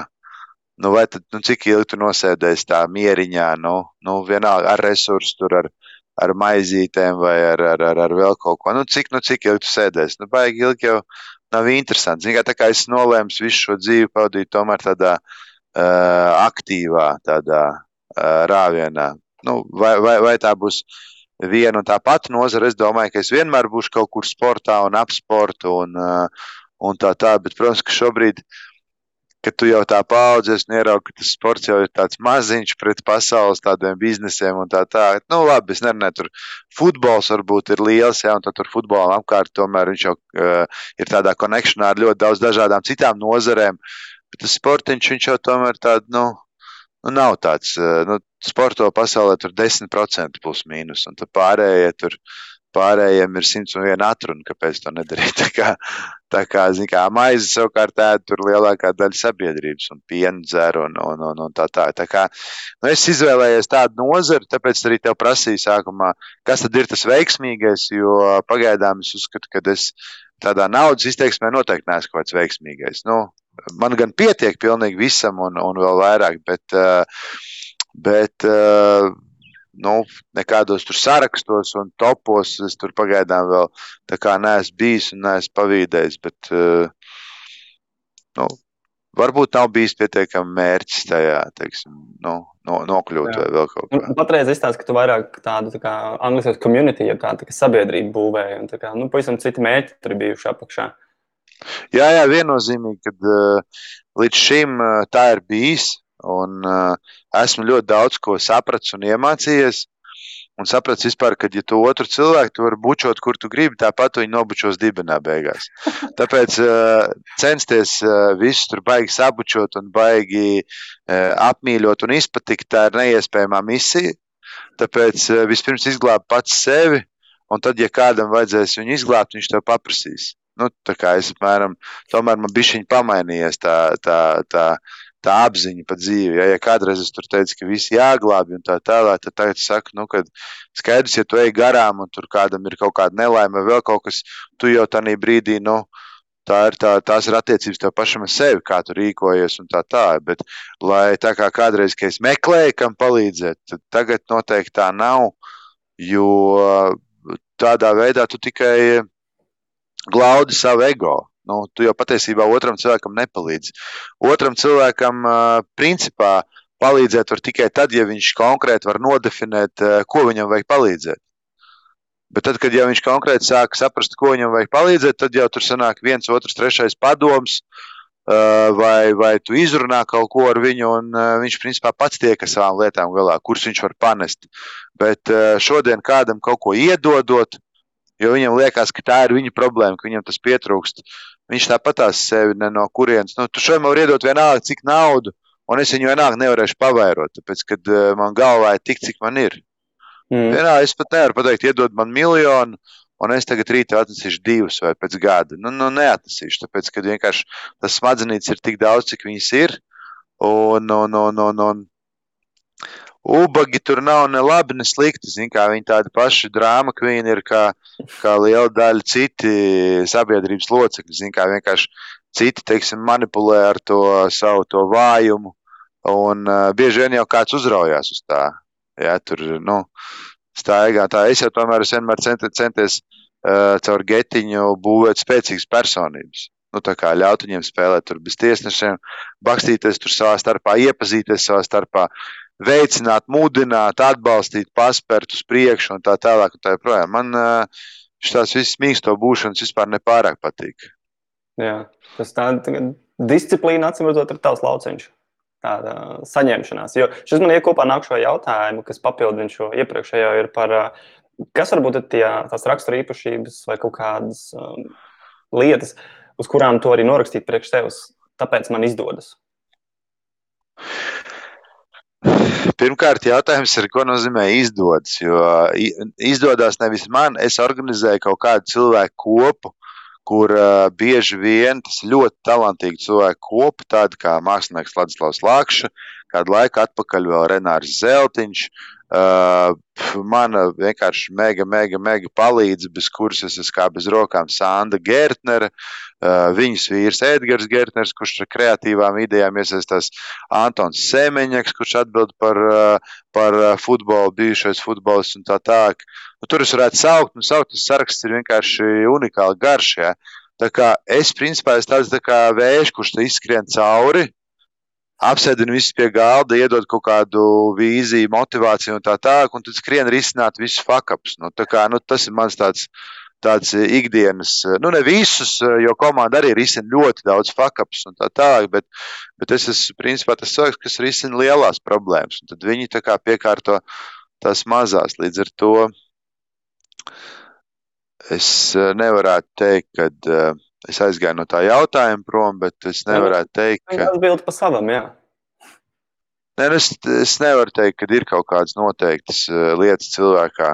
Speaker 2: nu, vai tad, nu, cik ilgi tu nosēdēsi tā mieriņā, nu, nu vienalga ar resursu tur, ar, ar maizītēm vai ar, ar, ar, ar vēl kaut ko. Nu, cik, nu, cik ilgi tu sēdēsi? Nu, baigi ilgi jau nav interesanti. Zin, kā, tā kā es nolēmu visu šo dzīvi pavadīt tomēr tādā uh, aktīvā tādā rāvienā. Nu, vai, vai, vai tā būs viena un tā pati nozara? Es domāju, ka es vienmēr būšu kaut kur sportā un ap sportu un, un tā tā. Bet, protams, ka šobrīd, kad tu jau tā paudzies un ieraugi, ka tas sports jau ir tāds maziņš pret pasaules tādiem biznesiem un tā tā. Nu, labi, es nerunāju, tur futbols varbūt ir liels, jā, un tad tur futbolam apkārt tomēr viņš jau uh, ir tādā konekšanā ar ļoti daudz dažādām citām nozarēm. Uh, Bet tas sportiņš viņš jau tomēr tāds, nu, nu nav tāds, nu, sporto pasaulē tur 10% plus mīnus, un tad pārējie tur pārējiem ir 101 atruna, kāpēc to nedarīt. Tā kā, tā kā, kā maize savukārt ēd tur lielākā daļa sabiedrības un pienu dzer un, un, un, un tā tā. tā kā, nu, es izvēlējos tādu nozari, tāpēc arī tev prasīju sākumā, kas tad ir tas veiksmīgais, jo pagaidām es uzskatu, ka es tādā naudas izteiksmē noteikti neesmu kaut kāds veiksmīgais. Nu, man gan pietiek pilnīgi visam un, un vēl vairāk, bet, bet nu, nekādos tur sarakstos un topos es tur pagaidām vēl tā kā neesmu bijis un neesmu pavīdējis, bet uh, nu, varbūt nav bijis pietiekami mērķis tajā, teiksim, nu, no, nokļūt Jā. vai vēl kaut kā.
Speaker 1: Nu, patreiz izstāst, ka tu vairāk tādu tā kā angliskās community, ja tā, tā kā sabiedrību būvēji un tā kā, nu, pavisam citi mērķi tur bijuši apakšā.
Speaker 2: Jā, jā, viennozīmīgi, kad uh, līdz šim uh, tā ir bijis, Un, uh, esmu ļoti daudz ko sapratis un iemācījies. Un sapratu vispār, ka, ja tu otru cilvēku tu vari bučot, kur tu gribi, tāpat viņu nobučos dibenā beigās. Tāpēc uh, censties uh, visus tur baigi sabučot un baigi uh, apmīļot un izpatikt, tā ir neiespējama misija. Tāpēc uh, vispirms izglābt pats sevi, un tad, ja kādam vajadzēs viņu izglābt, viņš tev paprasīs. Nu, tā kā es apmēram, tomēr man bija pamainījies tā, tā, tā, tā apziņa par dzīvi. Ja, ja kādreiz es tur teicu, ka visi jāglābj un tā tālāk, tad tagad es saku, nu, ka skaidrs, ja tu ej garām un tur kādam ir kaut kāda nelaime vēl kaut kas, tu jau tādā brīdī, nu, tā ir tā, tās ir attiecības tev pašam ar sevi, kā tu rīkojies un tā tā. Bet, lai tā kā kādreiz, kad es meklēju, kam palīdzēt, tad tagad noteikti tā nav, jo tādā veidā tu tikai glaudi savu ego nu, tu jau patiesībā otram cilvēkam nepalīdzi. Otram cilvēkam, principā, palīdzēt var tikai tad, ja viņš konkrēti var nodefinēt, ko viņam vajag palīdzēt. Bet tad, kad viņš konkrēti sāk saprast, ko viņam vajag palīdzēt, tad jau tur sanāk viens, otrs, trešais padoms, vai, vai tu izrunā kaut ko ar viņu, un viņš principā pats tiek ar savām lietām galā, kuras viņš var panest. Bet šodien kādam kaut ko iedodot, jo viņam liekas, ka tā ir viņa problēma, ka viņam tas pietrūkst. Viņš tāpat tās sevi no kurienes. Nu, tu šodien man var iedot vienalga, cik naudu, un es viņu vienalga nevarēšu pavairot, tāpēc, kad uh, man galvā ir tik, cik man ir. Mm. Vienalga, es pat nevaru pateikt, iedod man miljonu, un es tagad rītā atnesīšu divus vai pēc gada. Nu, nu neatnesīšu, tāpēc, ka vienkārši tas smadzenīts ir tik daudz, cik viņas ir. Un, un, un, un, un, Ubagi tur nav ne labi, ne slikti. Zin, viņi tādi paši drāma kvīni ir kā, kā liela daļa citi sabiedrības locekļi. Zin, vienkārši citi teiksim, manipulē ar to savu to vājumu, un uh, bieži vien jau kāds uzraujās uz tā. Ja, tur, nu, staigā, tā. Es jau tomēr es vienmēr centies uh, caur getiņu būvēt spēcīgas personības. Nu, tā kā ļaut viņiem spēlēt tur bez tiesnešiem, bakstīties tur savā starpā, iepazīties savā starpā, veicināt, mudināt, atbalstīt, paspērt uz priekšu un tā tālāk. Un tā joprojām. Man šīs visas mīksto būšanas vispār nepārāk patīk.
Speaker 1: Jā, tas tā disciplīna, acīm redzot, ir tavs lauciņš. Tāda saņemšanās. Jo šis man iekopā nākšo jautājumu, kas papildina šo iepriekšējo, ir par, kas varbūt ir tie, tās rakstura īpašības vai kaut kādas um, lietas, uz kurām to arī norakstīt priekš tevis. Tāpēc man izdodas.
Speaker 2: Pirmkārt, jautājums ir, ko nozīmē izdodas. Jo izdodas nevis man, es organizēju kaut kādu cilvēku kopu, kur uh, bieži vien tas ļoti talantīgi cilvēku kopu, tādi kā mākslinieks Ladislavs Lakša, kādu laiku atpakaļ vēl Renārs Zeltiņš, Uh, man vienkārši mega, mega, mega palīdz, bez kuras es esmu kā bez rokām Sanda Gertnere, uh, viņas vīrs Edgars Gertners, kurš ar kreatīvām idejām iesaistās, Antons Semeņaks, kurš atbild par, uh, par futbolu, bijušais futbolists un tā tālāk. Nu, tur es varētu saukt, un saukt, tas saraksts ir vienkārši unikāli garš. Ja? Tā kā es, principā, esmu tāds tā vējš, kurš izskrien cauri, apsēdina visus pie galda, iedod kaut kādu vīziju, motivāciju un tā tālāk, un tad skrien risināt visus fakaps. Nu, kā, nu, tas ir mans tāds, tāds ikdienas, nu ne visus, jo komanda arī risina ļoti daudz fakaps un tā tālāk, bet, bet es esmu principā tas cilvēks, kas risina lielās problēmas, tad viņi tā kā piekārto tās mazās. Līdz ar to es nevarētu teikt, ka Es aizgāju no tā jautājuma prom, bet es nevaru teikt,
Speaker 1: ka. Tas bija pa savam, jā.
Speaker 2: Nē, nu, es, es nevaru teikt, ka ir kaut kādas noteiktas uh, lietas cilvēkā,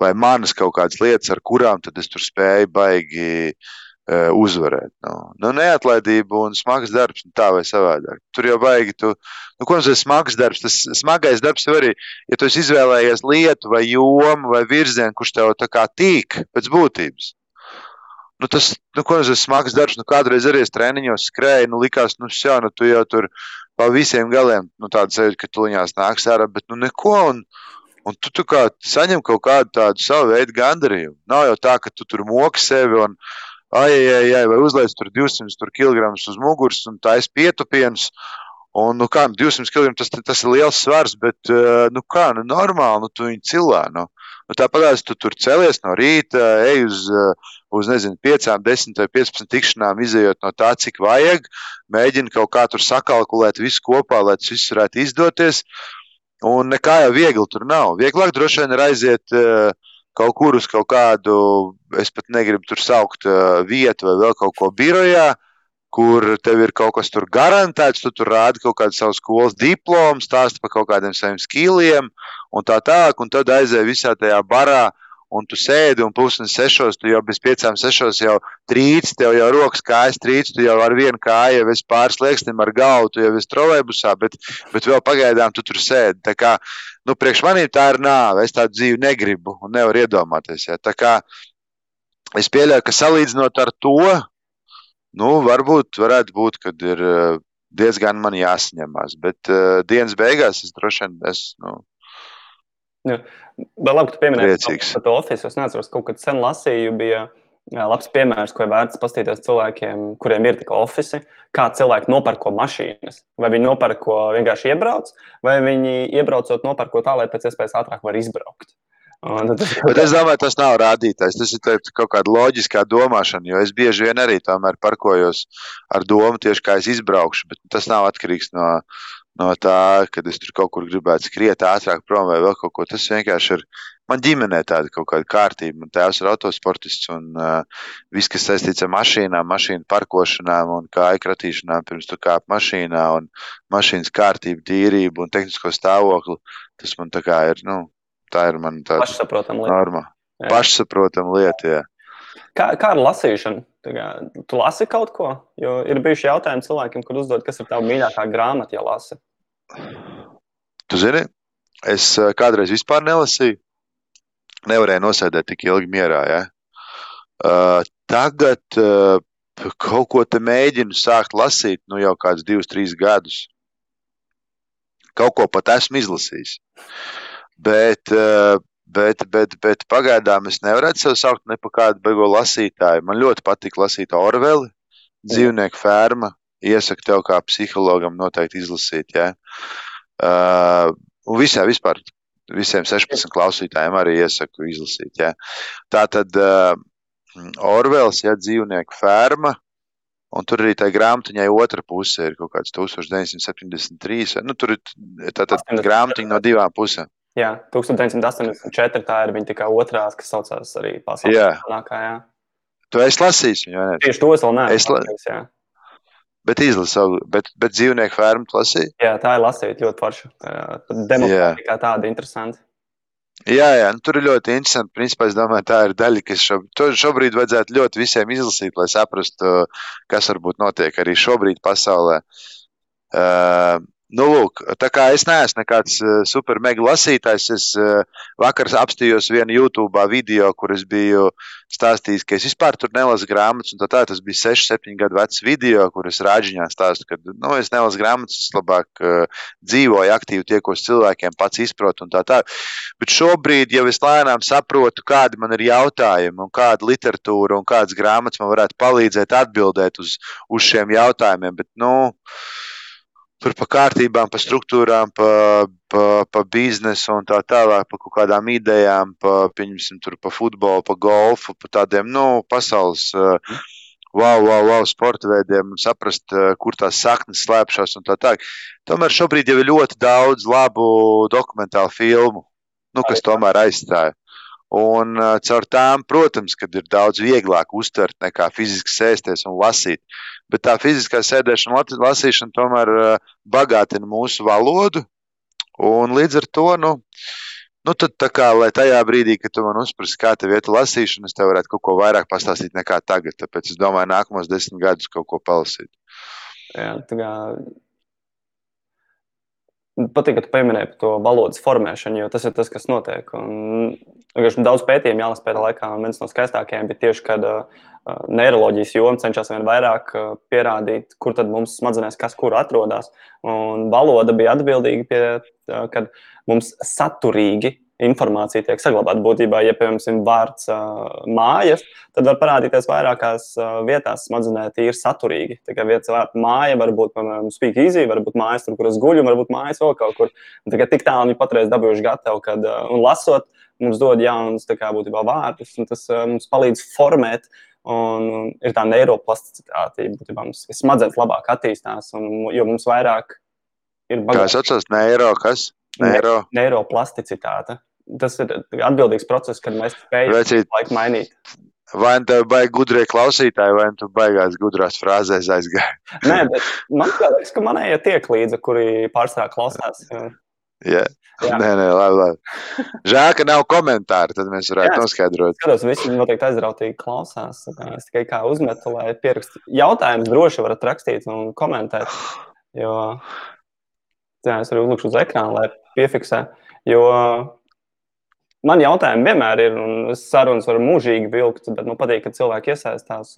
Speaker 2: vai manas kaut kādas lietas, ar kurām tad es tur spēju baigi uh, uzvarēt. Nu, nu, neatlaidība un smags darbs, nu, tā vai savādāk. Tur jau baigi, tu, nu, ko nozīmē smags darbs? Tas smagais darbs jau arī, ja tu izvēlējies lietu vai jomu vai virzienu, kurš tev tā kā tīk pēc būtības. Nu, tas, nu, ko nozīmē smags darbs? Nu, kādreiz arī es treniņos skrēju, nu, likās, nu, jā, nu, tu jau tur pa visiem galiem, nu, tāda sajūta, ka tuliņās nāks ārā, bet, nu, neko, un, un tu, tu kā saņem kaut kādu tādu savu veidu gandarījumu. Nav jau tā, ka tu tur moki sevi un, ai, ai, ai, vai uzliec tur 200 kg uz muguras un es pietupienus. Un, nu, kā, 200 kg tas, tas ir liels svars, bet, nu, kā, nu, normāli, nu, tu viņu cilā, nu. Nu, Tāpat tu tur celies no rīta, ej uz, uz nezinu, 5, 10 vai 15 tikšanām, izējot no tā, cik vajag. Mēģini kaut kā tur sakalkulēt visu kopā, lai tas viss varētu izdoties. Un nekā jau viegli tur nav. Vieglāk droši vien ir aiziet uh, kaut kur uz kaut kādu, es pat negribu tur saukt uh, vietu vai vēl kaut ko birojā, kur tev ir kaut kas tur garantēts, tu tur rādi kaut kādu savu skolas diplomu, stāsti par kaut kādiem saviem skīliem un tā tālāk, un tad aizēja visā tajā barā, un tu sēdi, un pusdienas sešos, tu jau bez piecām sešos jau trīc, tev jau rokas kājas trīc, tu jau ar vienu kāju jau esi pāris lieksnim ar galvu, tu jau esi trolēbusā, bet, bet vēl pagaidām tu tur sēdi. Tā kā, nu, priekš manīm tā ir nāve, es tādu dzīvi negribu un nevaru iedomāties. Ja. Tā kā es pieļauju, ka salīdzinot ar to, nu, varbūt varētu būt, kad ir diezgan man jāsaņemās, bet uh, dienas beigās es droši vien, es, nu,
Speaker 1: Jā. Bet labi, ka tu pieminēji par to oficiālu. Es neatceros, kaut kad sen lasīju, bija labs piemērs, ko vērts paskatīties cilvēkiem, kuriem ir tik oficiāli, kā cilvēki nopērko mašīnas. Vai viņi nopērko vienkārši iebrauc, vai viņi iebraucot nopērko tā, lai pēc iespējas ātrāk var izbraukt.
Speaker 2: Tad... Bet es domāju, tas nav rādītājs. Tas ir kaut kāda loģiskā domāšana, jo es bieži vien arī parkojos ar domu tieši kā es izbraukšu, bet tas nav atkarīgs no, no tā, ka es tur kaut kur gribētu skriet ātrāk prom vai vēl kaut ko. Tas vienkārši ir. Man ģimenē tāda kaut kāda kārtība. Man tēvs ir autosportists un uh, viss, kas saistīts ar mašīnām, mašīnu parkošanām un kāju kratīšanām pirms tu kāp mašīnā un mašīnas kārtību, tīrību un tehnisko stāvokli. Tas man tā kā ir, nu, tā ir man tāda
Speaker 1: pašsaprotama
Speaker 2: lieta. Norma. Jā. Pašsaprotama lieta, jā.
Speaker 1: Kā, kā ar lasīšanu? Kā, tu lasi kaut ko? Jo ir bijuši jautājumi cilvēkiem, kur uzdod, kas ir tava mīļākā grāmata, ja lasi.
Speaker 2: Tu zini, es eh, kādreiz vispār nelasīju. Nevarēju nosēdēt tik ilgi mierā. Ja? Uh, tagad uh, kaut ko te mēģinu sākt lasīt, nu jau kādus divus, trīs gadus. Kaut ko pat esmu izlasījis. Uh, bet, bet, bet pagaidām es nevaru sev saukt ne par kādu beigo lasītāju. Man ļoti patīk lasīt Orveli, dzīvnieku ferma, iesaku tev kā psihologam noteikti izlasīt. Ja? Uh, un visā vispār, visiem 16 klausītājiem arī iesaku izlasīt. Ja? Tā tad uh, Orvels, ja dzīvnieku ferma, un tur arī tā grāmatiņai otra puse ir kaut kāds 1973. Nu, tur ir tā grāmatiņa no divām pusēm.
Speaker 1: Jā, 1984. tā ir viņa otrā, kas saucās arī pasaules monētā.
Speaker 2: Tu esi lasījis viņu,
Speaker 1: ne? Tieši to es vēl neesmu. Es la... lasījis,
Speaker 2: Bet izlasīju, bet, bet dzīvnieku fermu lasīju.
Speaker 1: Jā, tā ir lasīta ļoti forša. Demokrātija kā tāda interesanta.
Speaker 2: Jā, jā nu, tur ir ļoti interesanti. Principā es domāju, tā ir daļa, kas šobrīd, šobrīd vajadzētu ļoti visiem izlasīt, lai saprastu, kas varbūt notiek arī šobrīd pasaulē. Uh, Nu, lūk, tā kā es neesmu nekāds uh, super mega lasītājs, es uh, vakar apstājos vienu YouTube video, kur es biju stāstījis, ka es vispār tur nelasu grāmatas. Tā, tā tas bija 6, 7 gadu vecs video, kur es rāģiņā stāstu, ka nu, es nelasu grāmatas, es labāk uh, dzīvoju, aktīvi tiekos cilvēkiem, pats izprotu tā tā. Bet šobrīd jau es lēnām saprotu, kādi man ir jautājumi un kāda literatūra un kādas grāmatas man varētu palīdzēt atbildēt uz, uz šiem jautājumiem. Bet, nu, tur pa kārtībām, pa struktūrām, pa, pa, pa biznesu un tā tālāk, pa kaut kādām idejām, pa, pieņemsim, tur pa futbolu, pa golfu, pa tādiem, nu, pasaules. Uh, wow, wow, wow, sporta veidiem, un saprast, kur tās saknes slēpjas un tā tālāk. Tomēr šobrīd jau ir ļoti daudz labu dokumentālu filmu, nu, kas tomēr aizstāja. Un uh, caur tām, protams, kad ir daudz vieglāk uztvert nekā fiziski sēsties un lasīt. Bet tā fiziskā sēdēšana, lasīšana tomēr uh, bagātina mūsu valodu. Un līdz ar to, nu, Nu, tad, tā kā, lai tajā brīdī, kad tu man uzprasi, kā tev iet lasīšana, es tev varētu kaut ko vairāk pastāstīt nekā tagad. Tāpēc es domāju, nākamos desmit gadus kaut ko palasīt.
Speaker 1: Jā, tā kā patīk, ka tu pieminēji to valodas formēšanu, jo tas ir tas, kas notiek. Un, daudz pētījumu jālasa pēdējā laikā, un viens no skaistākajiem bija tieši, kad uh, neiroloģijas joma cenšas vien vairāk uh, pierādīt, kur tad mums smadzenēs kas kur atrodas. Un valoda bija atbildīga pie, uh, kad mums saturīgi informācija tiek saglabāta. Būtībā, ja piemēram vārds uh, mājas, tad var parādīties vairākās uh, vietās smadzenē tīri saturīgi. Tā kā viens vārds māja var būt, piemēram, speak easy, varbūt mājas, tur, kur es guļu, varbūt mājas vēl kaut kur. Tā kā tik tālu viņi patreiz dabūjuši gatavu, kad, uh, un lasot, mums dod jaunus, tā kā būtībā vārdus, un tas uh, mums palīdz formēt. Un, un ir tā neiroplasticitāte, būtībā mums smadzenes labāk attīstās, un, jo mums vairāk ir
Speaker 2: bagāts. Kā atceros, neiro, kas? Neiro.
Speaker 1: Neiroplasticitāte tas ir atbildīgs process, kad mēs spējam laiku mainīt.
Speaker 2: Vai nu tev baigi gudrie klausītāji, vai nu tu baigās gudrās frāzēs aizgāji?
Speaker 1: Nē, bet man liekas, ka manējie tiek līdzi, kuri pārstāv klausās.
Speaker 2: Jā. Jā. Nē, nē, labi, labi. Žēl, ka nav komentāru, tad mēs varētu Jā, noskaidrot.
Speaker 1: Skatos, visi noteikti aizrautīgi klausās. Es tikai kā uzmetu, lai pierakstītu. Jautājumus droši varat rakstīt un komentēt, jo jā, es arī uzlikšu uz ekrāna, lai piefiksē. Jo Man jautājumi vienmēr ir, un sarunas var mūžīgi vilkt, bet man patīk, ka cilvēki iesaistās.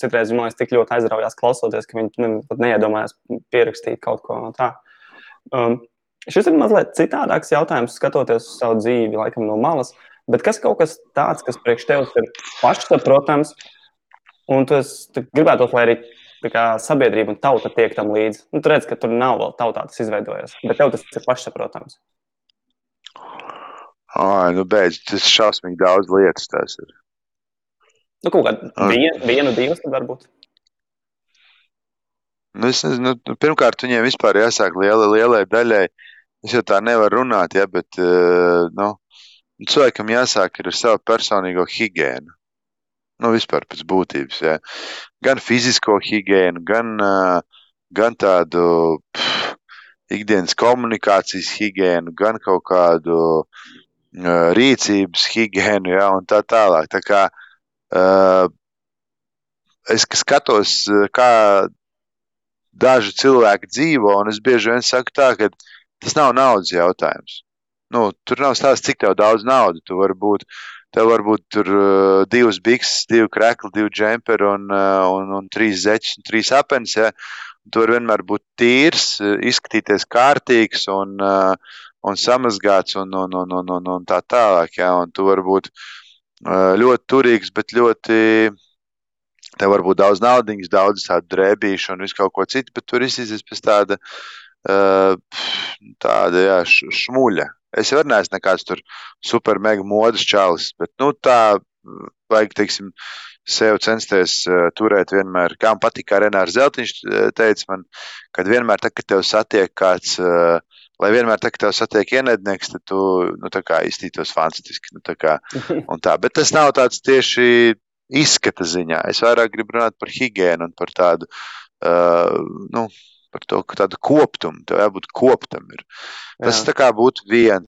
Speaker 1: Citreiz man liekas, tik ļoti aizraujās klausoties, ka viņi pat neiedomājas pierakstīt kaut ko tādu. Um, šis ir mazliet citādāks jautājums, skatoties uz savu dzīvi, laikam no malas. Bet kas kaut kas tāds, kas priekš tevis ir pašsaprotams, un tu gribētu, lai arī kā, sabiedrība un tauta tiek tam līdzi. Nu, tu redz, ka tur nav vēl tautā tas izveidojies, bet tev tas ir pašsaprotams.
Speaker 2: Ai, nu beidz, tas šausmīgi daudz lietas. Tas ir.
Speaker 1: Nu, kaut kādā vien, vienu, divas varbūt.
Speaker 2: Nu, es nezinu, nu, pirmkārt, viņiem vispār jāsāk liela, lielai daļai. Es jau tā nevaru runāt, ja, bet uh, nu, cilvēkam jāsāk ar savu personīgo higiēnu. Nu, vispār pēc būtības. Ja. Gan fizisko higiēnu, gan, uh, gan tādu pff, ikdienas komunikācijas higiēnu, gan kaut kādu uh, rīcības higiēnu ja, un tā tālāk. Tā kā, uh, es skatos, kā daži cilvēki dzīvo, un es bieži vien saku tā, ka tas nav naudas jautājums. Nu, tur nav stāsts, cik daudz naudas tu vari būt. Tev var būt tur uh, divas bikses, divi krekli, divi džemperi un, uh, un, un trīs zeķes un trīs apelsnes. Ja? Tu vari vienmēr būt tīrs, izskatīties kārtīgs un, uh, un samazgāts un, un, un, un, un, un tā tālāk. Jā, un tu vari būt ļoti turīgs, bet ļoti. Tev var būt daudz naudas, daudz tādu drēbīšu un visu kaut ko citu, bet tur izsīsies pēc tāda, tāda jā, šmuļa. Es jau neesmu nekāds tur super mega modes čalis, bet nu, tā vajag, teiksim, sev censties uh, turēt vienmēr. Kā man patīk, kā Renārs Zeltiņš teica man, kad vienmēr, tā, kad tev satiek kāds uh, lai vienmēr, tā, tev satiek ienaidnieks, tad tu nu, iztītos fantastiski. Nu, tā, tā. Bet tas nav tāds tieši izskata ziņā. Es vairāk gribu runāt par higiēnu un par tādu. Uh, nu, Par to, tādu koptumu, tev jābūt koptam. Ir. Tas Jā. tā kā būtu viena.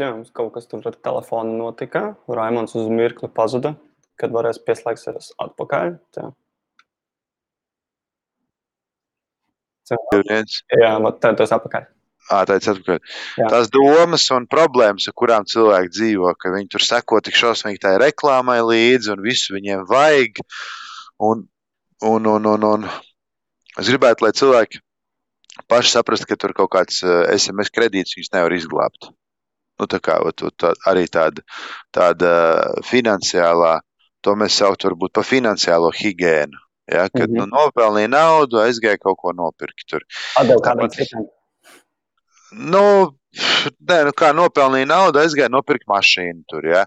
Speaker 1: Jā, mums kaut kas tur ar telefonu notika. Raimons uz mirkli pazuda, kad varēs pieslēgties atpakaļ. Tā. Jā, tā tas atpakaļ.
Speaker 2: À, tā ir. Tās domas un problēmas, ar kurām cilvēki dzīvo, ka viņi tur seko tik šausmīgi tai reklāmai līdzi un visu viņiem vajag. Un, un, un, un, un es gribētu, lai cilvēki paši saprastu, ka tur kaut kāds SMS kredīts viņus nevar izglābt. Nu, tā kā tā, arī tāda, tāda finansiālā, to mēs saucam par finansiālo higiēnu. Ja, kad mm -hmm. nu, nopelnīja naudu, aizgāja kaut ko nopirkt. Tur.
Speaker 1: Atdeva kādam citam.
Speaker 2: Nu, nē, nu kā nopelnīja naudu, aizgāja nopirkt mašīnu tur. Ja.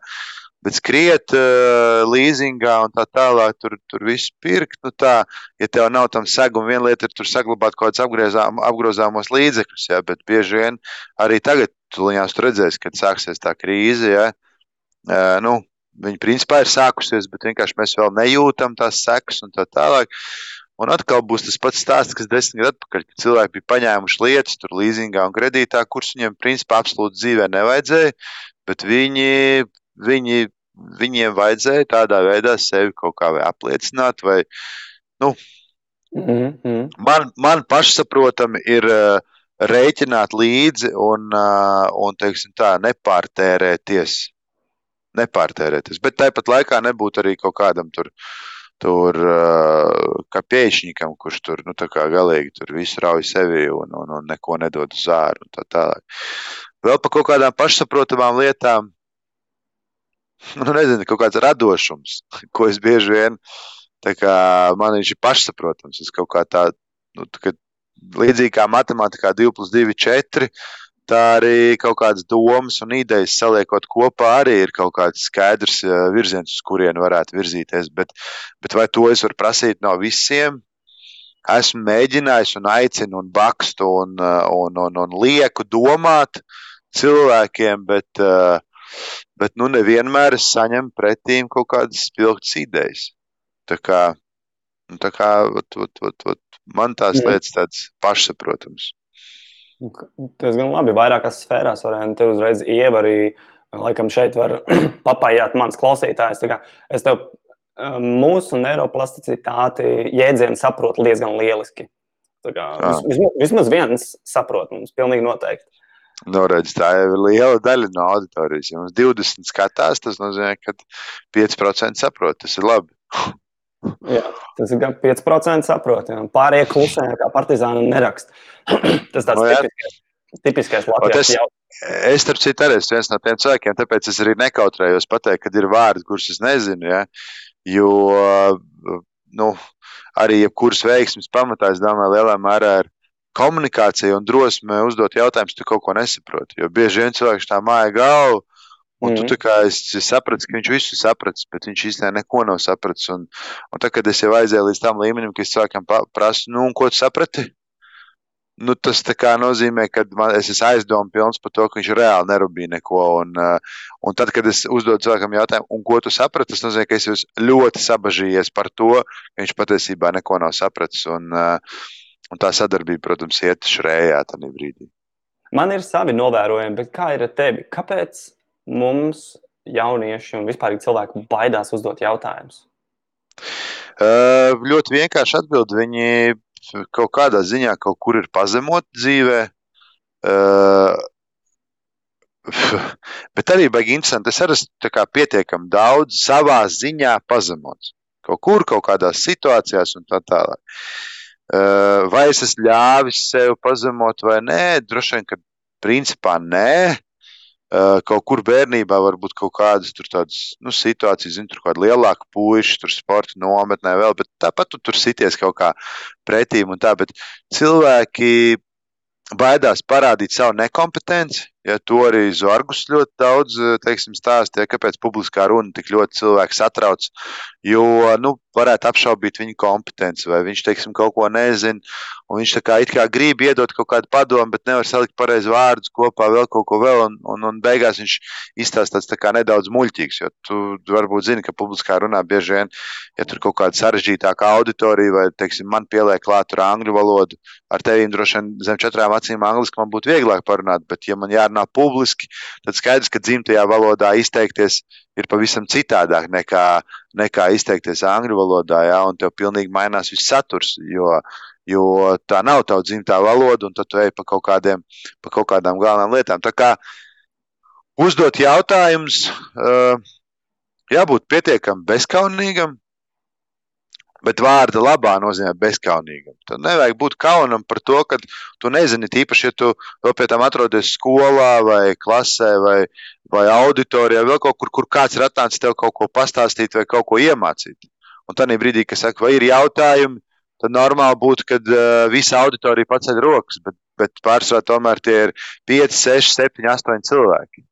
Speaker 2: Bet skriet, uh, līzingā un tā tālāk, tur, tur viss pirkt. Nu tā, ja tev nav tam seguma, viena lieta ir tur saglabāt kaut kādus apgrozāmos līdzekļus, ja, bet bieži vien arī tagad, tu redzēsi, kad sāksies tā krīze, ja, uh, nu, Viņa principā ir sākusies, bet vienkārši mēs vēl nejūtam tās sekas un tā tālāk. Un atkal būs tas pats stāsts, kas desmit gadu atpakaļ, kad cilvēki bija paņēmuši lietas, tur līzingā un kredītā, kuras viņiem principā absolūti dzīvē nevajadzēja, bet viņi, viņi, viņiem vajadzēja tādā veidā sevi kaut kā vai apliecināt, vai, nu,
Speaker 1: Mm -hmm.
Speaker 2: man, man pašsaprotami ir uh, rēķināt līdzi un, uh, un teiksim tā, nepārtērēties. Nepārtērēties, bet tāpat laikā nebūtu arī kaut kādam tur tur kā pieeņķim, kurš tur nu, galīgi tur visu rauj sevi un, un, un neko nedod uz āru. Tā tālāk. Vēl par kaut kādām pašsaprotamām lietām, nu, nezinu, kaut kāds radošums, ko es bieži vien, man viņš ir pašsaprotams. Es kaut kā tā, nu, tā līdzīgi kā matemātikā 2 plus 2, 4 tā arī kaut kādas domas un idejas saliekot kopā, arī ir kaut kāds skaidrs virziens, uz kurien varētu virzīties. Bet, bet vai to es varu prasīt no visiem? Esmu mēģinājis un aicinu un bakstu un, un, un, un lieku domāt cilvēkiem, bet, bet nu nevienmēr es saņemu pretīm kaut kādas spilgtas idejas. Tā kā, nu, tā kā ot, ot, ot, ot, man tās lietas tādas pašsaprotamas.
Speaker 1: Tas gan labi, vairākās sfērās varētu te uzreiz iev arī, laikam šeit var papājāt mans klausītājs. Es tev mūsu neiroplasticitāti jēdzienu saprotu diezgan lieliski. Kā, vismaz, vismaz viens saprot mums pilnīgi noteikti.
Speaker 2: Nu, redz, tā ir liela daļa no auditorijas. Ja mums 20 skatās, tas nozīmē, ka 5% saprot. Tas ir labi.
Speaker 1: Jā, tas ir gan 5% saprotami. Pārējie klusē, kā partizāni nerakst. tas tāds no, nu tipiskais, tipiskais Latvijas jautājums.
Speaker 2: Es, starp citu, arī esmu viens no tiem cilvēkiem, tāpēc es arī nekautrējos pateikt, kad ir vārdi, kurus es nezinu. Ja? Jo nu, arī jebkuras veiksmes pamatā, es domāju, lielā mērā ir komunikācija un drosme uzdot jautājumus, tu kaut ko nesaproti. Jo bieži vien cilvēks tā māja galvu Un mm. tu kā es sapratu, ka viņš visu sapratis, bet viņš īstenībā neko nav sapratis. Un, un tad, kad es jau aizēju līdz tam līmenim, ka es cilvēkam prasu, nu, ko tu saprati? Nu, tas nozīmē, ka man, es esmu aizdomu pilns par to, ka viņš reāli nerūpīja neko. Un, uh, un tad, kad es uzdodu cilvēkam jautājumu, un ko tu saprati, tas nozīmē, ka es esmu ļoti sabažījies par to, ka viņš patiesībā neko nav sapratis. Un, uh, un tā sadarbība, protams, iet šrējā tajā brīdī.
Speaker 1: Man ir savi novērojumi, bet kā ir ar tevi? Kāpēc mums, jaunieši un vispār cilvēki, baidās uzdot jautājumus?
Speaker 2: Ļoti vienkārši atbild. Viņi kaut kādā ziņā kaut kur ir pazemoti dzīvē. Bet arī baigi interesanti. Es arī esmu pietiekami daudz savā ziņā pazemots. Kaut kur, kaut kādās situācijās un tā tālāk. Vai es esmu ļāvis sev pazemot vai nē? Droši vien, ka principā nē. Eh, kaut kur bērnībā varbūt kaut kādas tādas nu, situācijas, zinu, tur kāda lielāka puiša, tur sporta nometnē vēl, bet tāpat tu tur sities kaut kā pretīm un tā. Bet cilvēki baidās parādīt savu nekompetenci. Ja to arī Zorgus ļoti daudz teiksim, stāstīja, kāpēc publiskā runa tik ļoti cilvēku satrauc. Jo nu, varētu apšaubīt viņa kompetenci, vai viņš teiksim, kaut ko nezina. Viņš kā, kā grib iedot kaut kādu padomu, bet nevar salikt pareizi vārdus kopā, vēl kaut ko vēl. Un, un, un beigās viņš izstāsta tāds tā kā nedaudz muļķīgs. Jo tu varbūt zini, ka publiskā runā bieži vien, ja tur kaut kāda sarežģītāka auditorija, vai teiksim, man pieliek klāt angļu valodu, ar tevīm droši vien zem četrām acīm angliski man būtu vieglāk parunāt. Bet, ja man jārunā publiski, tad skaidrs, ka dzimtajā valodā izteikties ir pavisam citādāk nekā, nekā izteikties angļu valodā. Ja, un tev pilnīgi mainās viss saturs. Jo, jo tā nav tava dzimtā valoda, un tad tu ej pa kaut, kādiem, pa kaut kādām galvenām lietām. Tā kā uzdot jautājumus, jābūt pietiekami bezskaunīgam, bet vārda labā nozīmē bezskaunīgam. Tad nevajag būt kaunam par to, ka tu nezini, tīpaši, ja tu vēl pie tam atrodies skolā vai klasē vai, vai auditorijā, vēl kaut kur, kur kāds ir atnācis tev kaut ko pastāstīt vai kaut ko iemācīt. Un tad brīdī, kad saka, vai ir jautājumi, tad normāli būtu, kad uh, visa auditorija paceļ rokas, bet, bet pārsvarā tomēr tie ir 5, 6, 7, 8 cilvēki.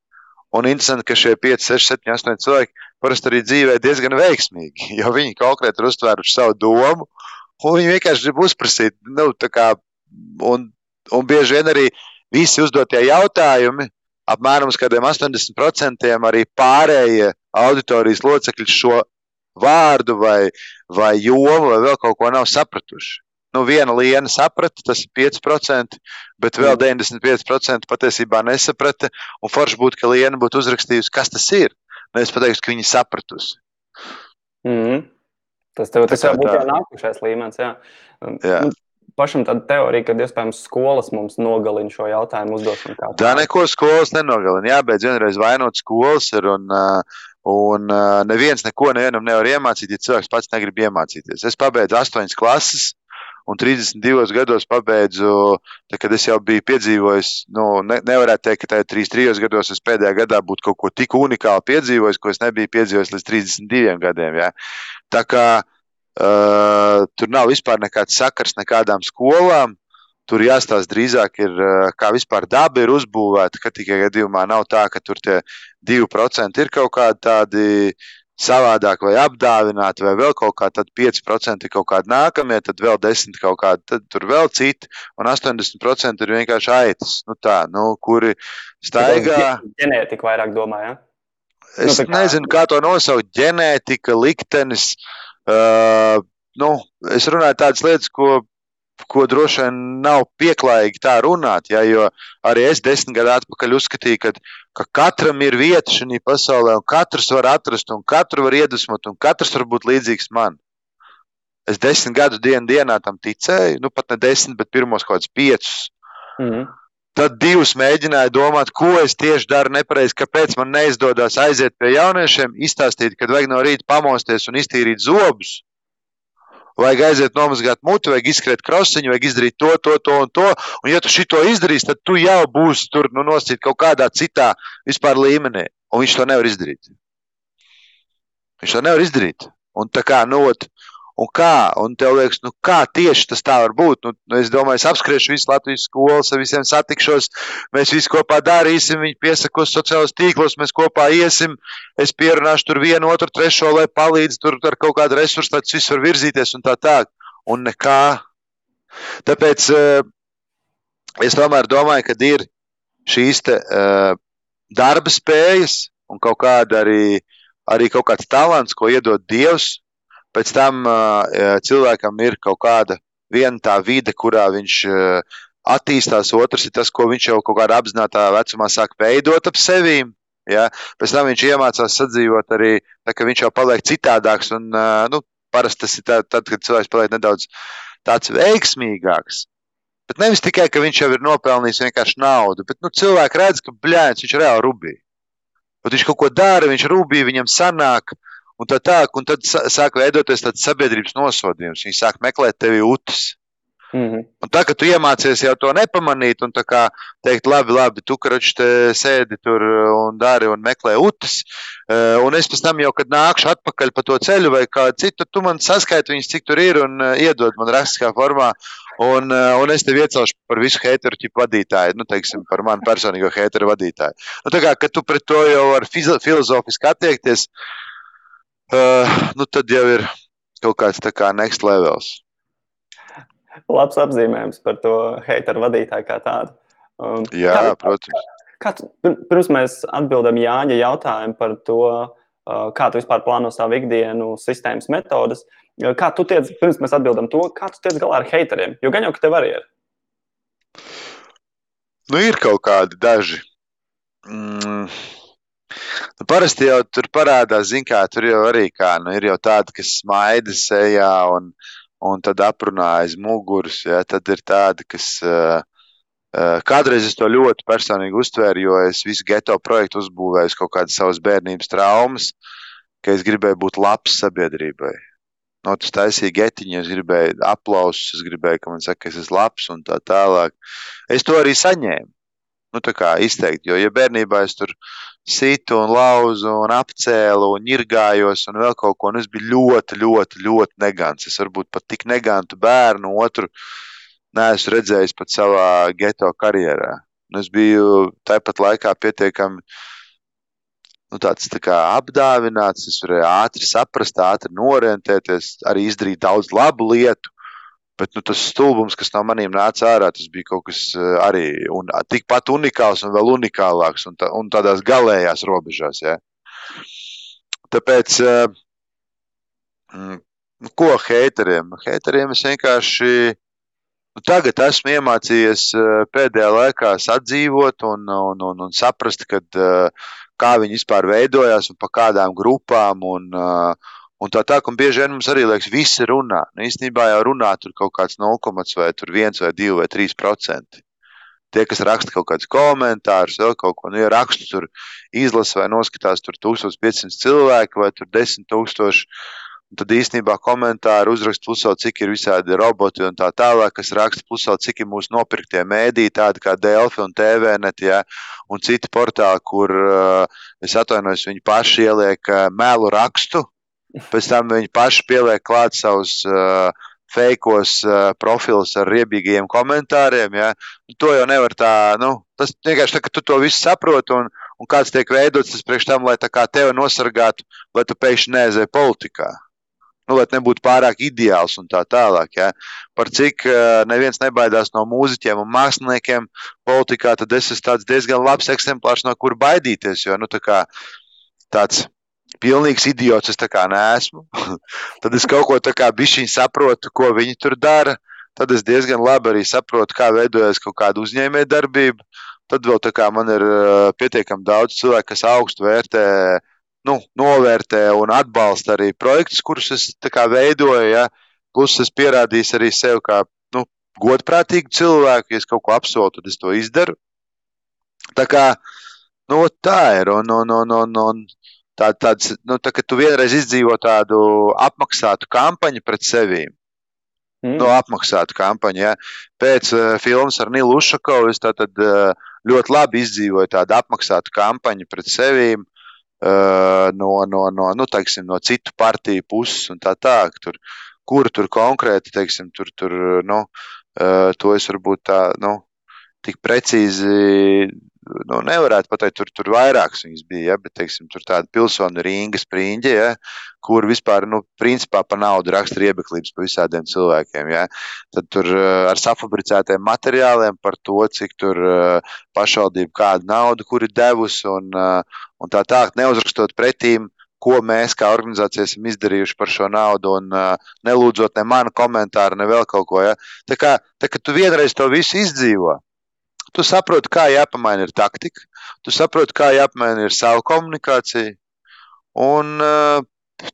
Speaker 2: Un interesanti, ka šie 5, 6, 7, 8 cilvēki parasti arī dzīvē diezgan veiksmīgi, jo viņi konkrēti ir uztvēruši savu domu, un viņi vienkārši grib uzprasīt. Nu, kā, un, un bieži vien arī visi uzdotie jautājumi, apmēram uz kādiem 80% arī pārējie auditorijas locekļi šo vārdu vai, vai jomu vai vēl kaut ko nav sapratuši. Nu, viena liena saprata, tas ir 5%, bet vēl 95% patiesībā nesaprata. Un forši būtu, ka liena būtu uzrakstījusi, kas tas ir. Nevis pateiktu, ka viņi sapratusi.
Speaker 1: Mm -hmm. Tas, tev, tas jau būtu nākošais līmenis. Jā. Jā. Nu, pašam tāda teorija, ka iespējams skolas mums nogalina šo jautājumu uzdošanu.
Speaker 2: Tā neko skolas nenogalina. Jā, bet vienreiz vainot skolas ir un, un neviens neko nevienam nevar iemācīt, ja cilvēks pats negrib iemācīties. Es pabeidzu astoņas klases un 32 gados pabeidzu, tā, kad es jau biju piedzīvojis, nu, ne, nevarētu teikt, ka tajā 33 gados es pēdējā gadā būtu kaut ko tik unikālu piedzīvojis, ko es nebiju piedzīvojis līdz 32 gadiem. Ja. Tā kā uh, tur nav vispār nekāds sakars nekādām skolām. Tur jāstāsta drīzāk, ir, kā vispār daba ir uzbūvēta. Ka tikai gadījumā nav tā, ka tur tie 2% ir kaut kādi tādi uh, savādāk vai apdāvināti, vai vēl kaut kā, tad 5% ir kaut kādi nākamie, tad vēl 10% kaut kādi, tad tur vēl citi, un 80% ir vienkārši aitas, nu tā, nu, kuri staigā.
Speaker 1: Ģenētika vairāk domā, ja?
Speaker 2: Es nu, kā... nezinu, kā to nosaukt, ģenētika, liktenis, uh, nu, es runāju tādas lietas, ko ko droši vien nav pieklājīgi tā runāt. Ja, jo arī es desmit gadu atpakaļ uzskatīju, ka, ka katram ir vieta šajā pasaulē, un katrs var atrast, un katru var iedvesmot, un katrs var būt līdzīgs man. Es desmit gadus dienu dienā tam ticēju, nu pat ne desmit, bet pirmos kaut kādus piecus. Mm -hmm. Tad divus mēģināju domāt, ko es tieši daru nepareizi, kāpēc man neizdodas aiziet pie jauniešiem, izstāstīt, kad vajag no rīta pamosties un iztīrīt zobus vajag aiziet nomazgāt muti, vajag izskriet krosiņu, vajag izdarīt to, to, to un to. Un, ja tu šito izdarīsi, tad tu jau būsi tur nu, nosacīt kaut kādā citā vispār līmenī. Un viņš to nevar izdarīt. Viņš to nevar izdarīt. Un tā kā, nu, ot, Un kā? Un tev liekas, nu kā tieši tas tā var būt? Nu, nu, es domāju, es apskriešu visu Latvijas skolas, ar visiem satikšos, mēs visi kopā darīsim, viņi piesakos sociālos tīklos, mēs kopā iesim, es pierunāšu tur vienu, otru, trešo, lai palīdz tur ar kaut kādu resursu, lai tas viss var virzīties un tā tā. Un nekā. Tāpēc uh, es tomēr domāju, ka ir šīs te, uh, darba spējas un kaut kāda arī, arī kaut kāds talants, ko iedod Dievs Pēc tam cilvēkam ir kaut kāda viena tā vide, kurā viņš attīstās, otrs ir tas, ko viņš jau kaut kādā apzinātajā vecumā sāk veidot ap sevīm. Ja? Pēc tam viņš iemācās sadzīvot arī, tā, ka viņš jau paliek citādāks. Un, nu, parasti tas ir tā, tad, kad cilvēks paliek nedaudz tāds veiksmīgāks. Bet nevis tikai, ka viņš jau ir nopelnījis vienkārši naudu, bet nu, cilvēki redz, ka bļēns viņš reāli rubī. Bet viņš kaut ko dara, viņš rubī, viņam sanāk. Uh, Un, tā, tā, un tad sāk veidoties tāds sabiedrības nosodījums. Viņi sāk meklēt tevi utas. Mm -hmm. Un tā, ka tu iemācies jau to nepamanīt, un tā kā teikt, labi, labi, tu karoči te sēdi tur un dari un meklē utas, e, un es pēc tam jau, kad nākšu atpakaļ pa to ceļu vai kā citu, tu man saskaiti viņus, cik tur ir, un e, iedod man rakstiskā formā, un, e, un es tevi iecelšu par visu heiteru ķipu vadītāju, nu, teiksim, par manu personīgo heiteru vadītāju. Nu, tā kā, ka tu pret to jau var filozofiski attiekties, uh, uh, nu tad jau ir kaut kāds tā kā next levels.
Speaker 1: Labs apzīmējums par to heiteru vadītāju kā tādu.
Speaker 2: Um, Jā, kā, protams.
Speaker 1: Kā, pirms mēs atbildam Jāņa jautājumu par to, uh, kā tu vispār plāno savu ikdienu, sistēmas metodas, kā tu tiec, pirms mēs atbildam to, kā tu tiec galā ar heiteriem? Jo gan jau, ka tev arī ir.
Speaker 2: Nu, ir kaut kādi daži. Mm Nu, parasti jau tur parādās, zin, kā tur jau arī kā, nu, ir jau tādi, kas smaida sejā un, un tad aprunā aiz muguras. Ja, tad ir tādi, kas uh, kādreiz es to ļoti personīgi uztvēru, jo es visu geto projektu uzbūvēju kaut kādas savas bērnības traumas, ka es gribēju būt labs sabiedrībai. No, tas taisīja getiņu, es gribēju aplausus, es gribēju, ka man saka, ka es esmu labs un tā tālāk. Es to arī saņēmu. Nu, tā kā izteikt, jo, ja bērnībā es tur situ un lauzu un apcēlu un ņirgājos un vēl kaut ko. Un es biju ļoti, ļoti, ļoti negants. Es varbūt pat tik negantu bērnu otru neesmu redzējis pat savā geto karjerā. Un es biju tāpat laikā pietiekami nu, tāds tā kā apdāvināts. Es varēju ātri saprast, ātri norientēties, arī izdarīt daudz labu lietu. Bet nu, tas stulbums, kas no maniem nāca ārā, tas bija kaut kas eh, arī un, tikpat unikāls un vēl unikālāks un, tā, un tādās galējās robežās. Ja. Tāpēc, eh, Mm, nu, ko heiteriem? Heiteriem es vienkārši nu, tagad esmu iemācījies pēdējā laikā sadzīvot un, un, un, un saprast, kad, kā viņi vispār veidojās un pa kādām grupām. Un, un tā tā, un bieži vien mums arī liekas, visi runā. Nu, īstenībā jau runā tur kaut kāds 0, vai 1 vai 2 vai 3 procenti. Tie, kas raksta kaut kādus komentārus, vēl kaut ko, nu, ja rakstu tur izlasa vai noskatās tur 1500 cilvēku vai tur 10 tūkstoši, tad īstenībā komentāri uzrakst plusā, cik ir visādi roboti un tā tālāk, kas raksta plusā, cik ir mūsu nopirktie mēdī, tādi kā Delfi un TVNet, ja, un citi portāli, kur, uh, es atvainojos, viņi paši ieliek uh, melu rakstu, pēc tam viņi paši pieliek klāt savus uh, fejkos uh, profilus ar riebīgiem komentāriem. Ja? To jau nevar tā, nu, tas vienkārši tā, ka tu to visu saproti un, un kāds tiek veidots tas priekš tam, lai tā kā tevi nosargātu, lai tu pēkšņi neaizēji politikā. Nu, lai nebūtu pārāk ideāls un tā tālāk. Ja? Par cik uh, neviens nebaidās no mūziķiem un māksliniekiem politikā, tad es esmu diezgan labs eksemplārs, no kur baidīties. Jo, nu, tā kā, tāds pilnīgs idiots es tā kā neesmu. tad es kaut ko tā kā bišķiņ saprotu, ko viņi tur dara. Tad es diezgan labi arī saprotu, kā veidojas kaut kāda uzņēmē darbība. Tad vēl tā kā man ir pietiekami daudz cilvēku, kas augstu vērtē, nu, novērtē un atbalsta arī projektus, kurus es kā veidoju. Ja? Plus es pierādīju arī sev kā nu, godprātīgu cilvēku. Ja es kaut ko apsolu, tad es to izdaru. Tā kā nu, tā ir. Un, un, un, un, un, tā, tāds, nu, tā, ka tu vienreiz izdzīvo tādu apmaksātu kampaņu pret sevi. Mm. No apmaksātu kampaņu. Ja. Pēc uh, filmas ar Nilu Ušakovu es tātad, uh, ļoti labi izdzīvoju tādu apmaksātu kampaņu pret sevi. Uh, no, no, no, nu, teiksim, no citu partiju puses un tā tālāk. Tur, kur tur konkrēti, teiksim, tur, tur, nu, uh, to es varbūt tā, nu, tik precīzi nu, nevarētu pateikt, tur, tur vairākas viņas bija, ja, bet, teiksim, tur tāda pilsona ringa spriņģe, ja, kur vispār, nu, principā pa naudu raksta riebeklības pa visādiem cilvēkiem, ja. Tad tur uh, ar safabricētiem materiāliem par to, cik tur uh, pašvaldība kādu naudu, kur ir devusi un, uh, un tā tā, neuzrakstot pretīm, ko mēs kā organizācija esam izdarījuši par šo naudu, un uh, nelūdzot ne manu komentāru, ne vēl kaut ko. Ja. Tā kā tā, tu vienreiz to visu izdzīvo, Tu saproti, kā jāpamaina ir taktika, tu saproti, kā jāpamaina ir savu komunikāciju, un uh,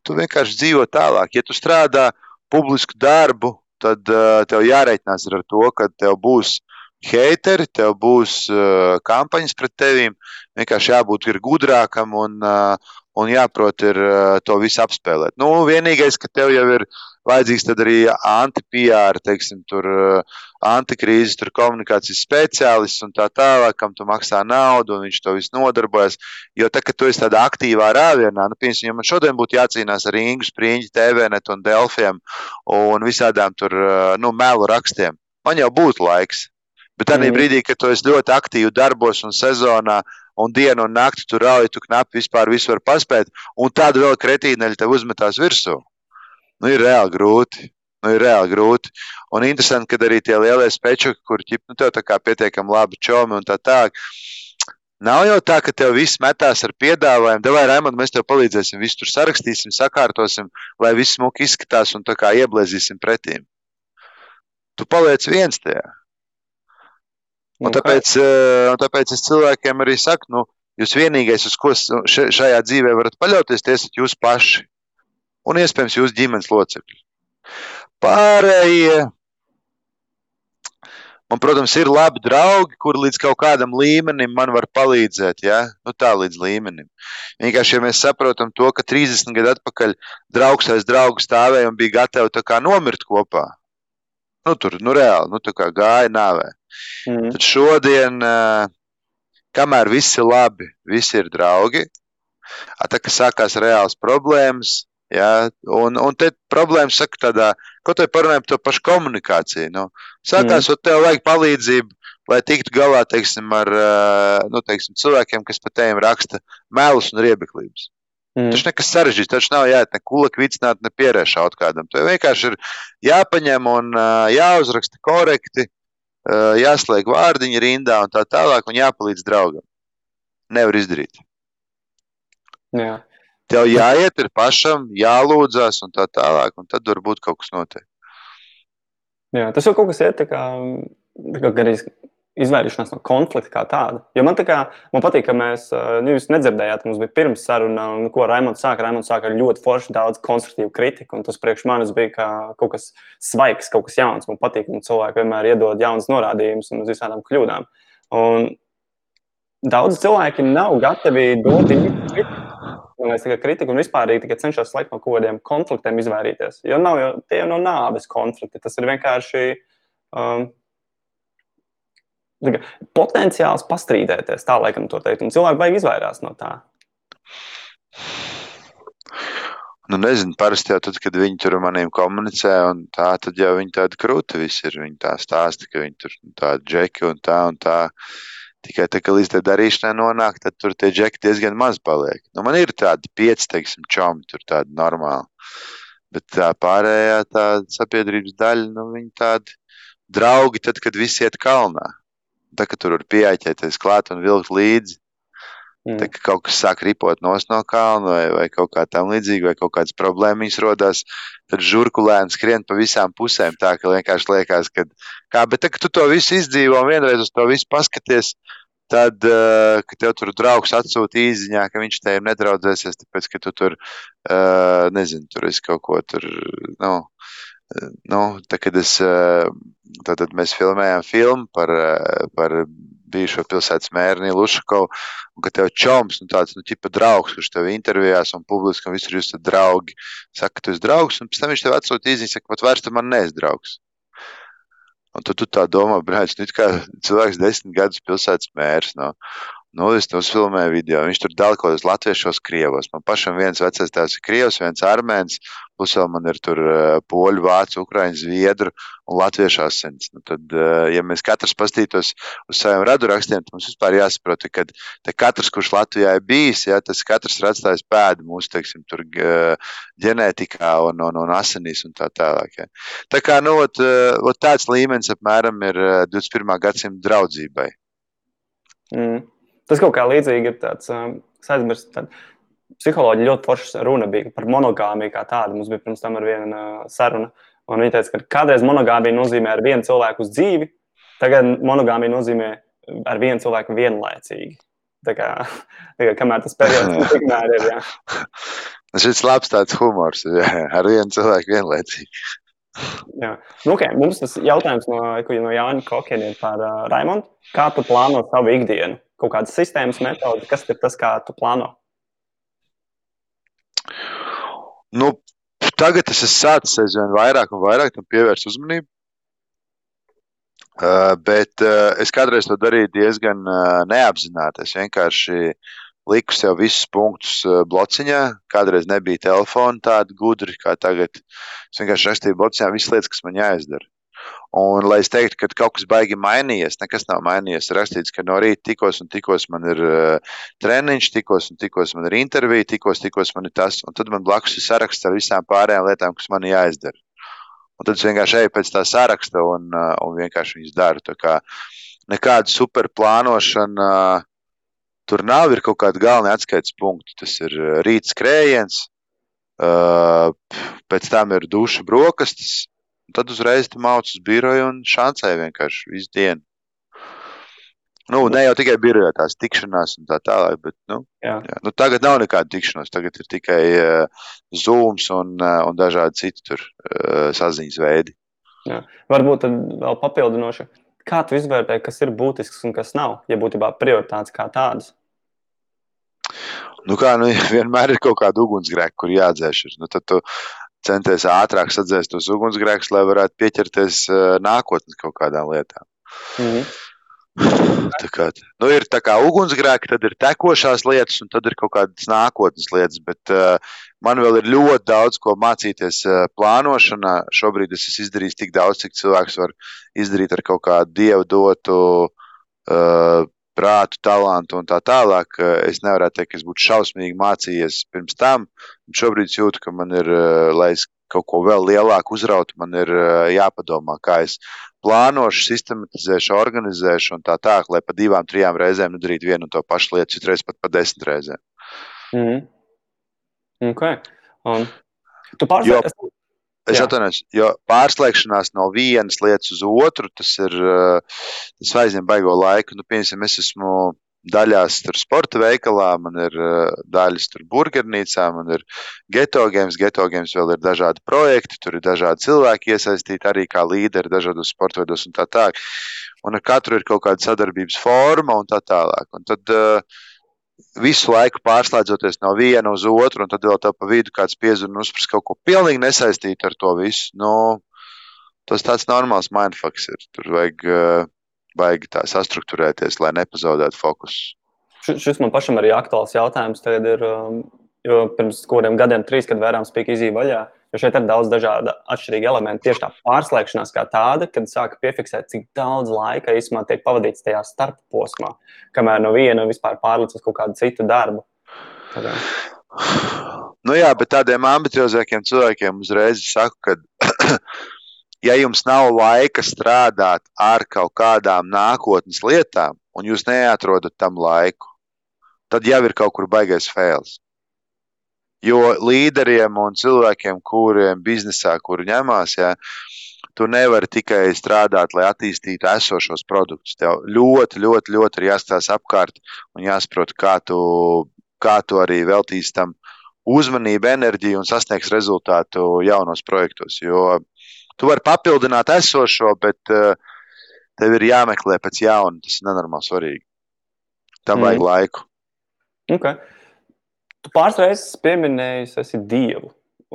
Speaker 2: tu vienkārši dzīvo tālāk. Ja tu strādā publisku darbu, tad uh, tev jāreikinās ar to, ka tev būs heiteri, tev būs uh, kampaņas pret tevīm. Vienkārši jābūt gudrākam un, uh, un jāprot ir uh, to visu apspēlēt. Nu, vienīgais, ka tev jau ir vajadzīgs arī anti-PR, teiksim, tur uh, antikrīzes, tur komunikācijas speciālists un tā tālāk, kam tu maksā naudu, un viņš to visu nodarbojas. Jo tā, ka tu esi tādā aktīvā rāvienā, nu, piemēram, ja man šodien būtu jācīnās ar Ingu Spriņģi, TVNet un Delfiem un visādām tur, nu, melu rakstiem, man jau būtu laiks. Bet tajā mm. brīdī, kad tu esi ļoti aktīvi darbos un sezonā, un dienu un nakti tur rauj, tu knapi vispār visu var paspēt, un tādu vēl kretīneļu tev uzmetās virsū. Nu, ir reāli grūti nu, ir reāli grūti. Un interesanti, ka arī tie lielie spečuki, kur ķip, nu, tev pietiekami labi čomi un tā tālāk. Nav jau tā, ka tev viss metās ar piedāvājumu. Davai, Raimond, mēs tev palīdzēsim, visu tur sarakstīsim, sakārtosim, lai viss smuki izskatās un tā kā ieblēzīsim pretīm. Tu paliec viens tajā. Un tāpēc, eh, un tāpēc es cilvēkiem arī saku, nu, jūs vienīgais, uz ko šajā dzīvē varat paļauties, tie esat jūs paši. Un iespējams, jūsu ģimenes locekļi. Pārējie. Man, protams, ir labi draugi, kuri līdz kaut kādam līmenim man var palīdzēt. Ja? Nu, tā līdz līmenim. Vienkārši, ja mēs saprotam to, ka 30 gadu atpakaļ draugs aiz draugu stāvēja un bija gatavi nomirt kopā. Nu, tur nu, reāli nu, gāja nāvē. Mm. Tad šodien, kamēr viss ir labi, visi ir draugi. Tā kā sākās reāls problēmas, Ja, un, un te problēma saka tādā, ko te parunājam par to pašu komunikāciju. Nu, sākās, mm. tev vajag palīdzību, lai tiktu galā, teiksim, ar nu, teiksim, cilvēkiem, kas pat tiem raksta melus un riebeklības. Mm. Tas nekas sarežģīts, taču nav jāiet ne kulak vicināt, ne pierēšaut kādam. Tev vienkārši ir jāpaņem un jāuzraksta korekti, jāslēg vārdiņi rindā un tā tālāk un jāpalīdz draugam. Nevar izdarīt.
Speaker 1: Jā.
Speaker 2: Tev jāiet ir pašam, jālūdzas un tā tālāk, un tad varbūt kaut kas notiek.
Speaker 1: Jā, tas jau kaut kas ir tā kā, tā kā arī izvairīšanās no konflikta kā tāda. Jo man, kā, man patīk, ka mēs, nu, jūs nedzirdējāt, mums bija pirms saruna, un ko Raimons sāka. Raimons sāka ar ļoti foršu, daudz konstruktīvu kritiku, un tas priekš manis bija kā kaut kas svaigs, kaut kas jauns. Man patīk, ka cilvēki vienmēr iedod jaunas norādījumus un uz visādām kļūdām. Un daudz cilvēki nav gatavi dot kritiku. Kritiku un vispār cenšos slēgt no kaut kādiem konfliktiem izvairīties. Jo nav jau tie nav nāves konflikti. Tas ir vienkārši um, potenciāls pastrīdēties, tā laikam to teikt. Un cilvēki baigi izvairās no tā.
Speaker 2: Nu, nezinu, parasti jau tad, kad viņi tur ar maniem komunicē, un tā, tad jau viņi tādi krūti visi ir. Viņi tā stāsta, ka viņi tur tādi džeki un tā un tā. Tikai tā, ka līdz tai darīšanai nonāk, tad tur tie džeki diezgan maz paliek. Nu, man ir tādi pieci, teiksim, čomi, tur tādi normāli. Bet tā pārējā tā sabiedrības daļa, nu, viņi tādi draugi tad, kad visi iet kalnā. Tā kā tur var pieeķēties klāt un vilkt līdzi. Mm. Tā, kaut kas sāk ripot no kalna vai, vai kaut kā tam līdzīga, vai kaut kādas problēmas rodas, tad žurkulēni skrien pa visām pusēm. Tā ka vienkārši liekas, ka, kā, bet tā, ka tu to visu izdzīvo un vienreiz uz to visu paskaties, tad, uh, kad tev tur draugs atsūta īziņā, ka viņš tev nedraudzēsies, tāpēc, ka tu tur, uh, nezinu, tur esi kaut ko tur, nu, nu, tā, kad es, tad mēs filmējām filmu par, par bijušo pilsētas mēru Nīlu Ušakovu, un ka tev čoms, nu tāds, nu, ķipa draugs, kurš tev intervijās un publiski, un visur jūs esat draugi, saka, ka tu esi draugs, un pēc tam viņš tev atsūta īziņu, saka, pat vairs tu man neesi draugs. Un tu, tu tā domā, brāļs, nu, kā cilvēks desmit gadus pilsētas mērs, no, Nu, es to filmēju video. Viņš tur dala kaut kādos latviešos, krievos. Man pašam viens vecais tēvs ir krievs, viens armēns, plus vēl man ir tur uh, poļu, vācu, ukraiņu, zviedru un latviešu asins. Nu, tad, uh, ja mēs katrs pastītos uz saviem radurakstiem, tad mums vispār jāsaprot, ka katrs, kurš Latvijā ir bijis, ja, tas katrs ir atstājis pēdu mūsu, teiksim, tur ģenētikā un, un, un asinīs un tā tālāk. Ja. Tā kā, nu, ot, uh, ot tāds līmenis apmēram ir uh, 21. gadsimta draudzībai.
Speaker 1: Mm. Tas kaut kā līdzīgi ir tāds, um, es aizmirsu, tad psiholoģija ļoti forša runa bija par monogāmiju kā tādu. Mums bija pirms tam ar vienu uh, sarunu, un viņi teica, ka kādreiz monogāmija nozīmē ar vienu cilvēku uz dzīvi, tagad monogāmija nozīmē ar vienu cilvēku vienlaicīgi. Tā kā, tā kā kamēr tas periods ir, jā.
Speaker 2: Šis labs tāds humors, jā, ar vienu cilvēku vienlaicīgi.
Speaker 1: Jā. Nu, okay. Mums tas jautājums no, no Jāņa Kokēna ir par uh, Raimondu. Kā tu plāno savu ikdienu? kaut kādas sistēmas, metodi, kas ir tas, kā tu plāno?
Speaker 2: Nu, tagad es esmu sācis aizvien vairāk un vairāk tam pievērst uzmanību. Uh, bet uh, es kādreiz to darīju diezgan uh, neapzināti. Es vienkārši liku sev visus punktus uh, blociņā. Kādreiz nebija telefona tāda gudra kā tagad. Es vienkārši rakstīju blociņā visas lietas, kas man jāizdara. Un, lai es teiktu, ka kaut kas baigi mainījies, nekas nav mainījies. Rakstīts, ka no rīta tikos un tikos man ir uh, treniņš, tikos un tikos man ir intervija, tikos, tikos man ir tas. Un tad man blakus ir saraksts ar visām pārējām lietām, kas man jāizdara. Un tad es vienkārši eju pēc tā saraksta un, uh, un vienkārši viņas daru. Nekāda super plānošana uh, tur nav. Kaut kādi galvenie atskaites punkti. Tas ir rīta skrējiens, uh, pēc tam ir duša brokastis tad uzreiz tu mauc uz biroju un šancē vienkārši visu dienu. Nu, ne jau tikai birojā tās tikšanās un tā tālāk, bet nu, jā. Jā. Nu, tagad nav nekāda tikšanās. Tagad ir tikai uh, Zooms un, uh, un dažādi citi tur, uh, saziņas veidi.
Speaker 1: Jā. Varbūt vēl papildinoši. Kā tu izvērtē, kas ir būtisks un kas nav, ja būtībā prioritātes kā tādas?
Speaker 2: Nu kā, nu, vienmēr ir kaut kāda ugunsgrēka, kur jādzēš. Nu, tad tu centies ātrāk sadzēst tos ugunsgrēkus, lai varētu pieķerties uh, nākotnes kaut kādām lietām. Mm -hmm. Tā kā, nu, ir tā kā ugunsgrēki, tad ir tekošās lietas, un tad ir kaut kādas nākotnes lietas. Bet uh, man vēl ir ļoti daudz ko mācīties uh, plānošanā. Šobrīd es esmu izdarījis tik daudz, cik cilvēks var izdarīt ar kaut kādu dievu dotu uh, prātu, talantu un tā tālāk. Es nevaru teikt, ka es būtu šausmīgi mācījies pirms tam. Šobrīd jūtu, ka man ir, eh, lai es kaut ko vēl lielāku uzrautu, man ir eh, jāpadomā, kā es plānošu, sistematizēšu, organizēšu un tā tālāk, lai pa divām, trijām reizēm nedarītu vienu un to pašu lietu, citreiz pat pa desmit reizēm.
Speaker 1: Mm. Okay. Um, tu pārspēj...
Speaker 2: Es atvainojos, jo pārslēgšanās no vienas lietas uz otru, tas ir, uh, tas aizņem baigo laiku. Nu, piemēram, es esmu daļās tur sporta veikalā, man ir uh, daļas tur burgernīcā, man ir geto games, geto games vēl ir dažādi projekti, tur ir dažādi cilvēki iesaistīti arī kā līderi dažādos sporta veidos un tā tālāk. Un ar katru ir kaut kāda sadarbības forma un tā tālāk. Un tad uh, visu laiku pārslēdzoties no viena uz otru, un tad vēl tā pa vidu kāds piezvanīs un uzprasa kaut ko pilnīgi nesaistītu ar to visu. Nu, tas tāds normāls mindfucks ir. Tur vajag uh, baigi tā sastruktūrēties, lai nepazaudētu fokusu.
Speaker 1: Šis man pašam arī aktuāls jautājums. Tagad ir, um, jo pirms kādiem gadiem, trīs, kad vērām spīķi izīva vaļā, jo šeit ir daudz dažādu atšķirīgu elementu. Tieši tā pārslēgšanās kā tāda, kad sāka piefiksēt, cik daudz laika īstenībā tiek pavadīts tajā starp posmā, kamēr no viena vispār pārliec uz kaut kādu citu darbu. Tādā.
Speaker 2: Nu jā, bet tādiem ambiciozākiem cilvēkiem uzreiz saku, ka ja jums nav laika strādāt ar kaut kādām nākotnes lietām, un jūs neatrodat tam laiku, tad jau ir kaut kur baigais fails. Jo līderiem un cilvēkiem, kuriem biznesā, kur ņemās, ja, tu nevari tikai strādāt, lai attīstītu esošos produktus. Tev ļoti, ļoti, ļoti ir jāstāsta apkārt un jāsaprot, kā tu, kā tu arī veltīsi tam uzmanību, enerģiju un sasniegs rezultātu jaunos projektos. Jo Tu vari papildināt esošo, bet uh, tev ir jāmeklē pēc jauna. Tas ir nenormāli svarīgi. Tam mm. vajag laiku.
Speaker 1: Okay. Tu pāris reizes pieminēji, esi dievu.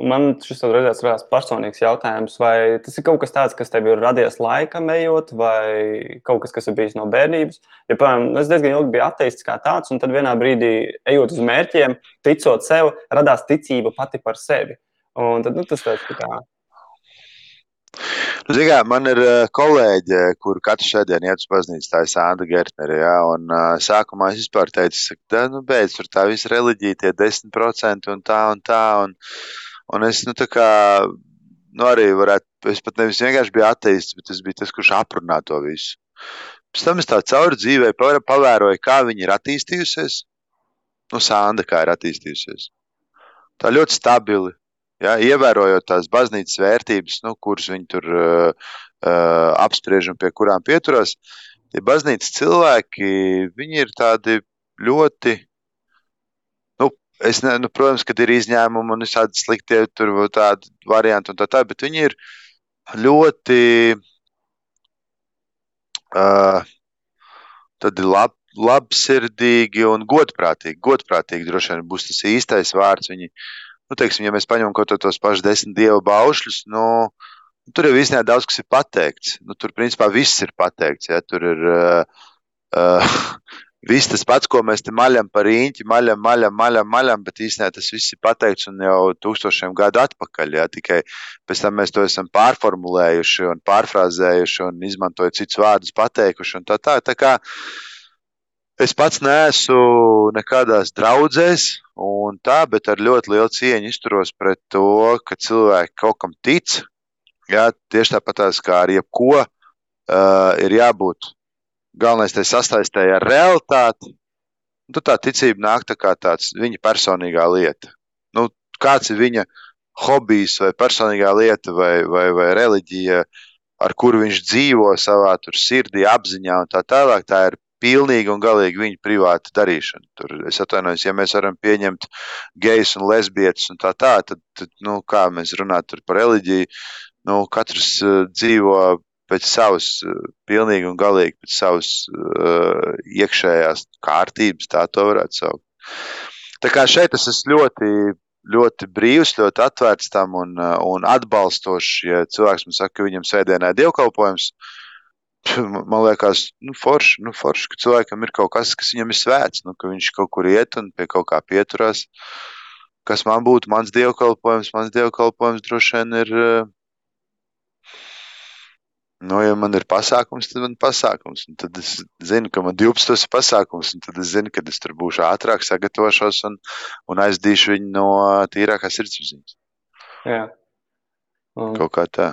Speaker 1: Man šis radās personīgs jautājums, vai tas ir kaut kas tāds, kas tev ir radies laikam ejot, vai kaut kas, kas ir bijis no bērnības. Ja, piemēram, es diezgan ilgi biju ateists kā tāds, un tad vienā brīdī, ejot uz mērķiem, ticot sev, radās ticība pati par sevi. Un tad nu, tas tāds tā kā
Speaker 2: Nu, kā, man ir uh, kolēģe, kur katru sēdienu iet uz baznīcu, tā ir Santa Gertnere. Ja, un, uh, sākumā es vispār teicu, ka nu, beidz tur tā visa reliģija, tie 10% un tā un tā. Un, un es nu, tā kā, nu, arī varētu, es pat nevis vienkārši biju ateists, bet es biju tas, kurš aprunā to visu. Pēc tam es tā cauri dzīvē pavēroju, kā viņa ir attīstījusies. Nu, Sanda kā ir attīstījusies. Tā ļoti stabili, Ja, ievērojot tās baznīcas vērtības, nu, kuras viņi tur uh, uh, apspriež un pie kurām pieturas, tie baznīcas cilvēki, ir tādi ļoti. Nu, es ne, nu, protams, ka ir izņēmumi un visādi sliktie tur tādi varianti un tā tā, bet viņi ir ļoti uh, lab, labsirdīgi un godprātīgi. Godprātīgi droši vien būs tas īstais vārds. Viņi, uh, nu, teiksim, ja mēs paņemam kaut tos pašus desmit dievu baušļus, nu, tur jau īstenībā daudz kas ir pateikts. Nu, tur principā viss ir pateikts. Ja? Tur ir uh, uh, viss tas pats, ko mēs te maļam par īņķi, maļam, maļam, maļam, maļam, bet īstenībā tas viss ir pateikts un jau tūkstošiem gadu atpakaļ. Ja? Tikai pēc tam mēs to esam pārformulējuši un pārfrāzējuši un izmantojot citus vārdus, pateikuši un tā tā. tā kā, Es pats neesmu nekādās draudzēs, un tā, bet ar ļoti lielu cieņu izturos pret to, ka cilvēki kaut kam tic. Jā, tieši tāpat kā ar jebko uh, ir jābūt galvenais tai sastaistēji ar realitāti. Nu, tā ticība nāk tā kā tāds viņa personīgā lieta. Nu, kāds ir viņa hobijs vai personīgā lieta vai, vai, vai reliģija, ar kuru viņš dzīvo savā sirdī, apziņā un tā tālāk. Tā ir pilnīgi un galīgi viņa privāta darīšana. Tur es atvainojos, ja mēs varam pieņemt gejus un lesbietes un tā tā, tad, tad nu, kā mēs runājam par reliģiju, nu, katrs uh, dzīvo pēc savas, uh, pilnīgi un galīgi pēc savas uh, iekšējās kārtības, tā to varētu saukt. Tā kā šeit es esmu ļoti, ļoti brīvs, ļoti atvērts tam un, un atbalstošs, ja cilvēks man saka, ka viņam sēdienā ir dievkalpojums, uh, man liekas, nu, forši, nu, forši, ka cilvēkam ir kaut kas, kas viņam ir svēts, nu, ka viņš kaut kur iet un pie kaut kā pieturās. Kas man būtu mans dievkalpojums? Mans dievkalpojums droši vien ir. Nu, ja man ir pasākums, tad man ir pasākums. Un tad es zinu, ka man 12 ir pasākums, un tad es zinu, ka es tur būšu ātrāk, sagatavošos un, un aizdīšu viņu no tīrākās sirdsapziņas.
Speaker 1: Jā.
Speaker 2: Un... Kaut kā tā.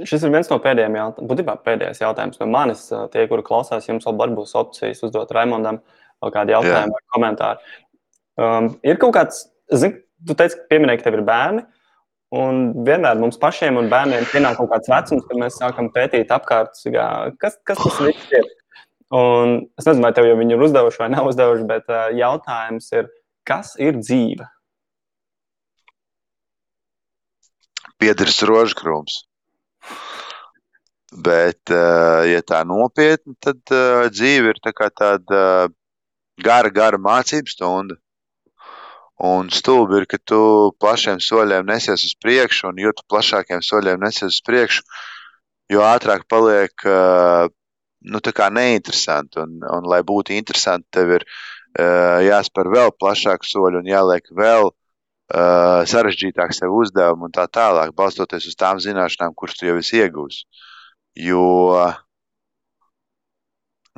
Speaker 1: Šis ir viens no pēdējiem jautājumiem, būtībā pēdējais jautājums no manis. Tie, kuri klausās, jums vēl būs opcijas uzdot Raimondam kādu jautājumu vai komentāru. Um, ir kaut kāds, zini, tu teici, ka pieminēji, ka tev ir bērni. Un vienmēr mums pašiem un bērniem pienāk kaut kāds vecums, kad mēs sākam pētīt apkārt, kas, kas tas viss ir. Un es nezinu, vai tev jau viņi ir uzdevuši vai nav uzdevuši, bet uh, jautājums ir, kas ir dzīve?
Speaker 2: Piedrs rožkrūms. Bet, uh, ja tā nopietni, tad uh, dzīve ir tā tāda gara, gara mācību stunda. Un stulbi ir, ka tu plašiem soļiem nesies uz priekšu, un jo plašākiem soļiem nesies uz priekšu, jo ātrāk paliek nu, neinteresanti. Un, un, lai būtu interesanti, tev ir jāspēr vēl plašāku soļu un jāliek vēl sarežģītāk sev uzdevumu un tā tālāk, balstoties uz tām zināšanām, kuras tu jau esi iegūmis. Jo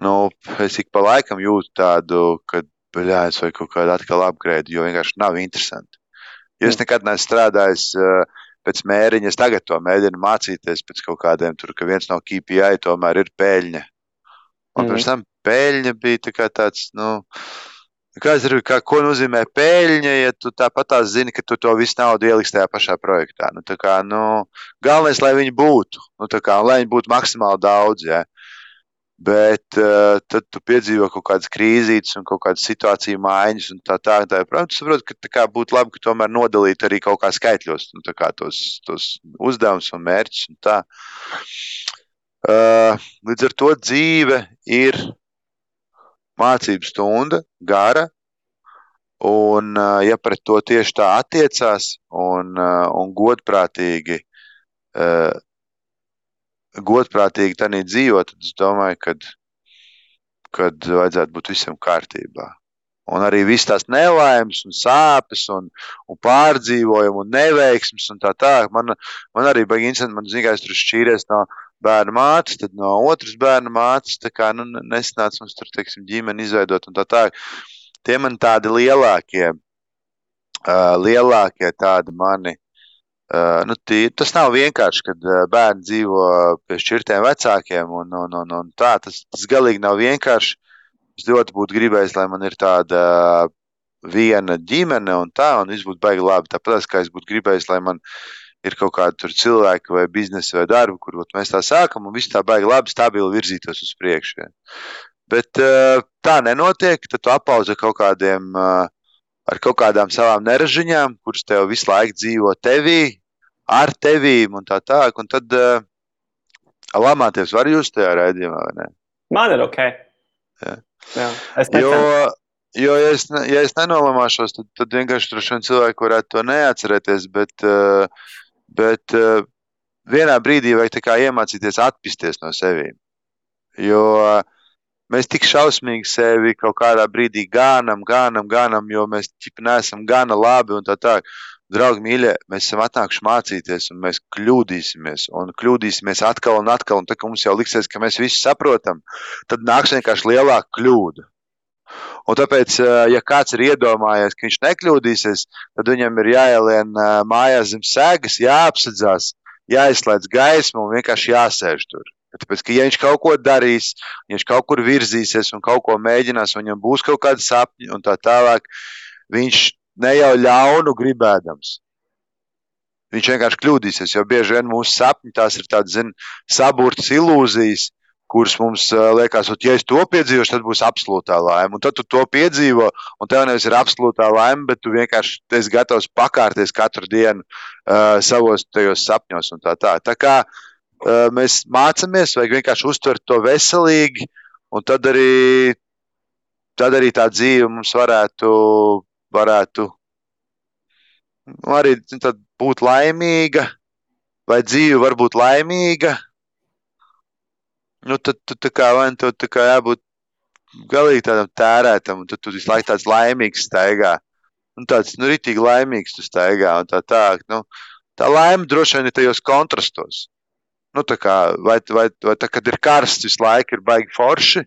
Speaker 2: nu, es ik pa laikam jūtu tādu, ka bļājas vai kaut kādu atkal upgrade, jo vienkārši nav interesanti. Jo es nekad neesmu strādājis uh, pēc mēriņa, es tagad to mēģinu mācīties pēc kaut kādiem tur, ka viens no KPI tomēr ir peļņa. Un mm. pirms tam peļņa bija tā tāds, nu, Kāds ir, kā, ko nozīmē peļņa, ja tu tāpat tā zini, ka tu to visu naudu ieliks tajā pašā projektā? Nu, kā, nu, galvenais, lai viņi būtu, nu, kā, lai viņi būtu maksimāli daudz. Ja. Bet uh, tad tu piedzīvo kaut kādas krīzītes un kaut kādas situāciju maiņas tā tālāk. Tā, protams, saprot, ka tā būtu labi, ka tomēr nodalīt arī kaut kā skaitļos nu, kā tos, tos uzdevumus un mērķus. Un tā. uh, līdz ar to dzīve ir mācību stunda, gara. Un, uh, ja pret to tieši tā attiecās un, uh, un godprātīgi uh, godprātīgi tādā dzīvot, tad es domāju, ka kad vajadzētu būt visam kārtībā. Un arī viss tās nelaimes, un sāpes, un, un pārdzīvojumi, un neveiksmes, un tā tālāk. Man, man arī bija interesanti, man zināms, tur šķīries no bērna mātes, tad no otras bērna mātes. Tā kā nu, nesanāca mums tur, teiksim, ģimeni izveidot, un tā tālāk. Tie man tādi lielākie, uh, lielākie tādi mani Uh, nu, tī, tas nav vienkārši, kad uh, bērni dzīvo pie šķirtiem vecākiem. Un, un, un, un tā, tas, tas galīgi nav vienkārši. Es ļoti būtu gribējis, lai man ir tāda viena ģimene un tā, un viss būtu baigi labi. Tāpat kā es būtu gribējis, lai man ir kaut kādi cilvēki vai biznesa vai darbi, kur mēs tā sākam, un viss tā baigi labi, stabili virzītos uz priekšu. Ja. Bet uh, tā nenotiek, tad tu apauzi kaut kādiem uh, ar kaut kādām savām neražiņām, kuras tev visu laiku dzīvo tevī, ar tevīm un tā tālāk. Un tad uh, lamāties var jūs tajā raidījumā, vai ne?
Speaker 1: Man ir ok.
Speaker 2: Jā. Jā, jo, jo, ja es, ja es nenolamāšos, tad, tad vienkārši tur šodien cilvēki varētu to neatcerēties, bet, uh, bet uh, vienā brīdī vajag iemācīties atpisties no sevīm. Jo uh, mēs tik šausmīgi sevi kaut kādā brīdī gānam, gānam, gānam, jo mēs neesam gana labi un tā tālāk. Draugi, mīļie, mēs esam atnākuši mācīties, un mēs kļūdīsimies, un kļūdīsimies atkal un atkal. Un tad, kad mums jau liksies, ka mēs visi saprotam, tad nāks vienkārši lielāka kļūda. Un tāpēc, ja kāds ir iedomājies, ka viņš nekļūdīsies, tad viņam ir jāielien mājās zem sēgas, jāapsedzās, jāizslēdz gaisma un vienkārši jāsēž tur. Tāpēc, ka, ja viņš kaut ko darīs, ja viņš kaut kur virzīsies un kaut ko mēģinās, un viņam būs kaut kādi sapņi un tā tālāk, viņš ne jau ļaunu gribēdams. Viņš vienkārši kļūdīsies, jo bieži vien mūsu sapņi tās ir tādas, zin, saburtas ilūzijas, kuras mums uh, liekas, ka, ja es to piedzīvošu, tad būs absolūtā laime. Un tad tu to piedzīvo, un tev nevis ir absolūtā laime, bet tu vienkārši esi gatavs pakārties katru dienu uh, savos tajos sapņos tā tā. Tā kā uh, mēs mācāmies, vajag vienkārši uztvert to veselīgi, un tad arī, tad arī tā dzīve mums varētu, varētu nu, arī būt laimīga, vai dzīve var būt laimīga. Nu, tad tu tā kā, vai, tu, tā kā jābūt galīgi tādam tērētam, un tad tu visu laiku tāds laimīgs staigā. Un tāds, nu, ritīgi laimīgs tu staigā, tā tā, nu, tā laime droši vien ir tajos kontrastos. Nu, kā, vai, vai, vai tā, kad ir karsts, visu laiku ir baigi forši?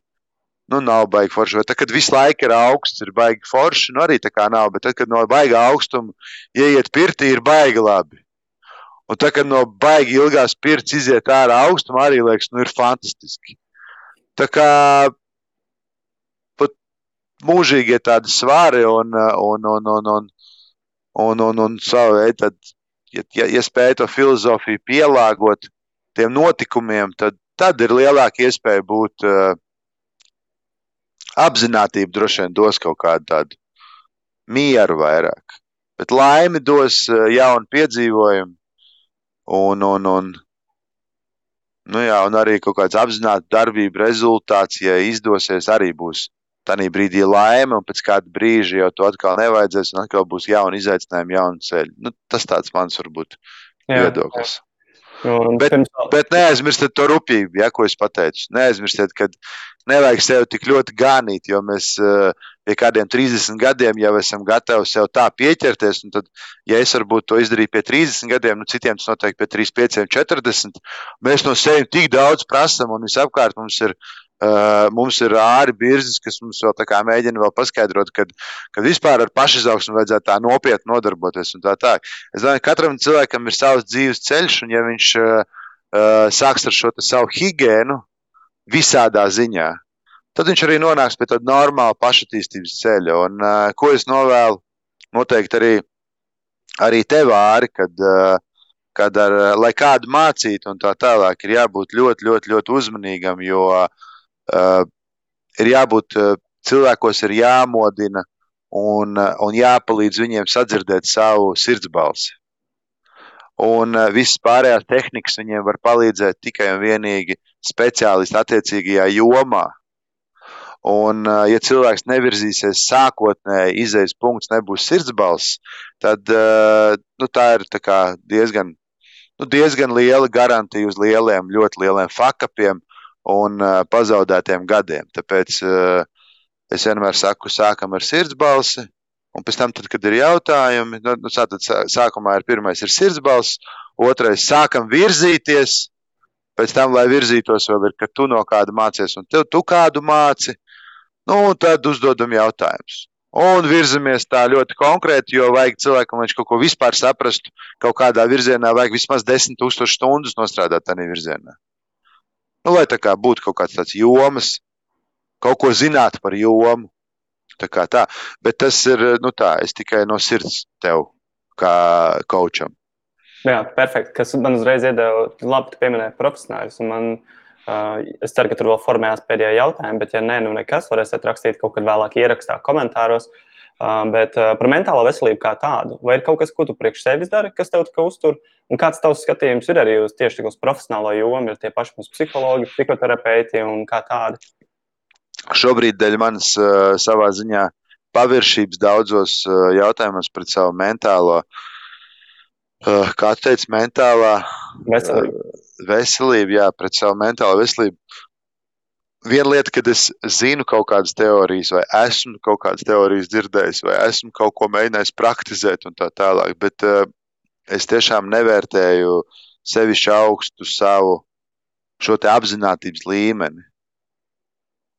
Speaker 2: Nu, nav baigi forši. Vai tad, kad visu laiku ir augsts, ir baigi forši? Nu, arī tā kā nav. Bet tad, kad no baiga augstuma ieiet pirtī, ir baigi labi. Un tad, kad no baigi ilgās pirts iziet ārā augstuma, arī liekas, nu, ir fantastiski. Tā kā pat mūžīgie tādi svari un, un, un, un, un, un, un, un savu tad, ja, ja, ja spēj to filozofiju pielāgot tiem notikumiem, tad, tad ir lielāka iespēja būt uh, apziņotība, droši vien dos kaut kādu tādu mieru vairāk. Bet laimi dos uh, jaunu piedzīvojumu un, un, un, nu jā, un arī kaut kāds apzināts darbību rezultāts, ja izdosies, arī būs tajā brīdī laime, un pēc kāda brīža jau to atkal nevajadzēs, un atkal būs jauni izaicinājumi, jauni ceļi. Nu, tas tāds mans varbūt viedoklis. Un, bet, bet neaizmirstiet to rūpību, ja, ko es pateicu. Neaizmirstiet, ka nevajag sev tik ļoti ganīt, jo mēs uh, pie kādiem 30 gadiem jau esam gatavi sev tā pieķerties. Tad, ja es varbūt to izdarīju pie 30 gadiem, nu citiem tas noteikti pie 35, 40, mēs no sevis tik daudz prasām, un visapkārt mums ir Uh, mums ir āri birzes, kas mums vēl mēģina vēl paskaidrot, kad, kad vispār ar pašizaugsmu vajadzētu tā nopietni nodarboties. Tā tā. Es domāju, ka katram cilvēkam ir savs dzīves ceļš, un ja viņš uh, sāks ar šo savu higiēnu visādā ziņā, tad viņš arī nonāks pie tāda normāla pašattīstības ceļa. Un, uh, ko es novēlu noteikti arī, arī tev, Āri, kad, uh, kad ar, lai kādu mācītu un tā tālāk, ir jābūt ļoti, ļoti, ļoti uzmanīgam, jo uh, ir jābūt uh, cilvēkos, ir jāmodina un, uh, un jāpalīdz viņiem sadzirdēt savu sirdsbalsi. Un visas pārējās tehnikas viņiem var palīdzēt tikai un vienīgi speciālisti attiecīgajā jomā. Un, ja cilvēks nevirzīsies sākotnēji, izējas punkts nebūs sirdsbalss, tad nu, tā ir tā diezgan, nu, diezgan liela garantija uz lieliem, ļoti lieliem fakapiem un pazaudētiem gadiem. Tāpēc es vienmēr saku, sākam ar sirdsbalsi, un pēc tam, tad, kad ir jautājumi, nu, nu, tātad sākumā ir pirmais ir sirdsbalss, otrais sākam virzīties, pēc tam, lai virzītos, vēl ir, ka tu no kāda mācies, un tev, tu kādu māci, nu, tad uzdodam jautājumus. Un virzamies tā ļoti konkrēti, jo vajag cilvēkam, lai viņš kaut ko vispār saprastu, kaut kādā virzienā, vajag vismaz 10,000 stundas nostrādāt tādā virzienā. Nu, lai tā kā būtu kaut kāds tāds jomas, kaut ko zināt par jomu. Tā kā tā. Bet tas ir, nu tā, es tikai no sirds tev kā kočam.
Speaker 1: Jā, perfekti. Kas man uzreiz iedeva, labi, tu pieminēji profesionāļus. Man, uh, es ceru, ka tur vēl formējās pēdējā jautājuma, bet, ja nē, nu nekas, varēsiet rakstīt kaut kad vēlāk ierakstā komentāros. Uh, bet uh, par mentālo veselību kā tādu, vai ir kaut kas, ko tu priekš sevis dari, kas tev uztur? Uh, Un kāds tavs skatījums ir arī uz tieši uz profesionālo jomu, ir tie paši mūsu psihologi, psihoterapeiti un kā tādi?
Speaker 2: Šobrīd dēļ manas uh, savā ziņā paviršības daudzos uh, jautājumos pret savu mentālo, uh, kā tu teici, mentālā
Speaker 1: veselību.
Speaker 2: veselību, jā, pret savu mentālo veselību. Viena lieta, kad es zinu kaut kādas teorijas, vai esmu kaut kādas teorijas dzirdējis, vai esmu kaut ko mēģinājis praktizēt, un tā tālāk. Bet uh, es tiešām nevērtēju sevišķi augstu savu šo apziņotības līmeni.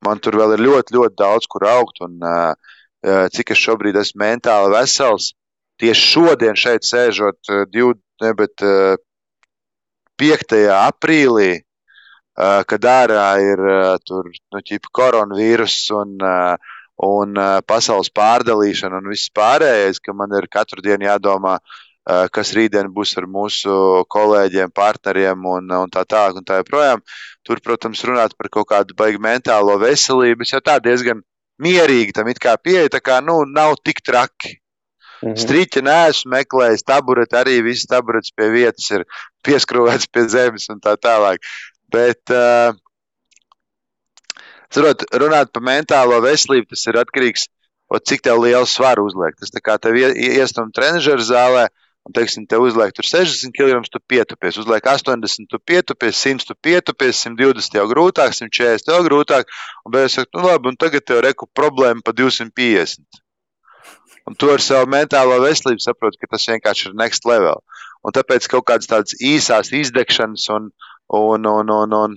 Speaker 2: Man tur vēl ir ļoti, ļoti daudz, kur augt, un uh, cik es šobrīd esmu mentāli vesels. Tieši šodien šeit sēžot, uh, div, ne, bet, uh, 5. aprīlī, kad ārā ir uh, tur, nu, ķipa, koronavīrus un, uh, un pasaules pārdalīšana un viss pārējais, ka man ir katru dienu jādomā, Eh, kas rītdien būs ar mūsu kolēģiem, partneriem un, un tā tālāk. Tā joprojām. Tur, protams, runāt par kaut kādu baigtu mentālo veselību. Es jau tā diezgan mierīgi tam pieeju, tā kā nu, nav tik traki. Mm -hmm. Strīķi neesmu meklējis, tabureti arī viss taburets pie vietas ir pieskrūvēts pie zemes un tā tālāk. Bet, uh, Sarot, runāt par mentālo veselību, tas ir atkarīgs no cik lielu svaru uzliek. Tas tā kā tev iestum trenižera zālē, uh, un, teiksim, te uzliek tur 60 kg, tu pietupies, uzliek 80, tu pietupies, 100, tu pietupies, 120 jau grūtāk, 140 jau grūtāk, un beigās saka, nu labi, un tagad tev reku problēma pa 250. Un tu ar savu mentālo veselību saproti, ka tas vienkārši ir next level. Un tāpēc kaut kādas tādas īsās izdegšanas un, un, un, un, un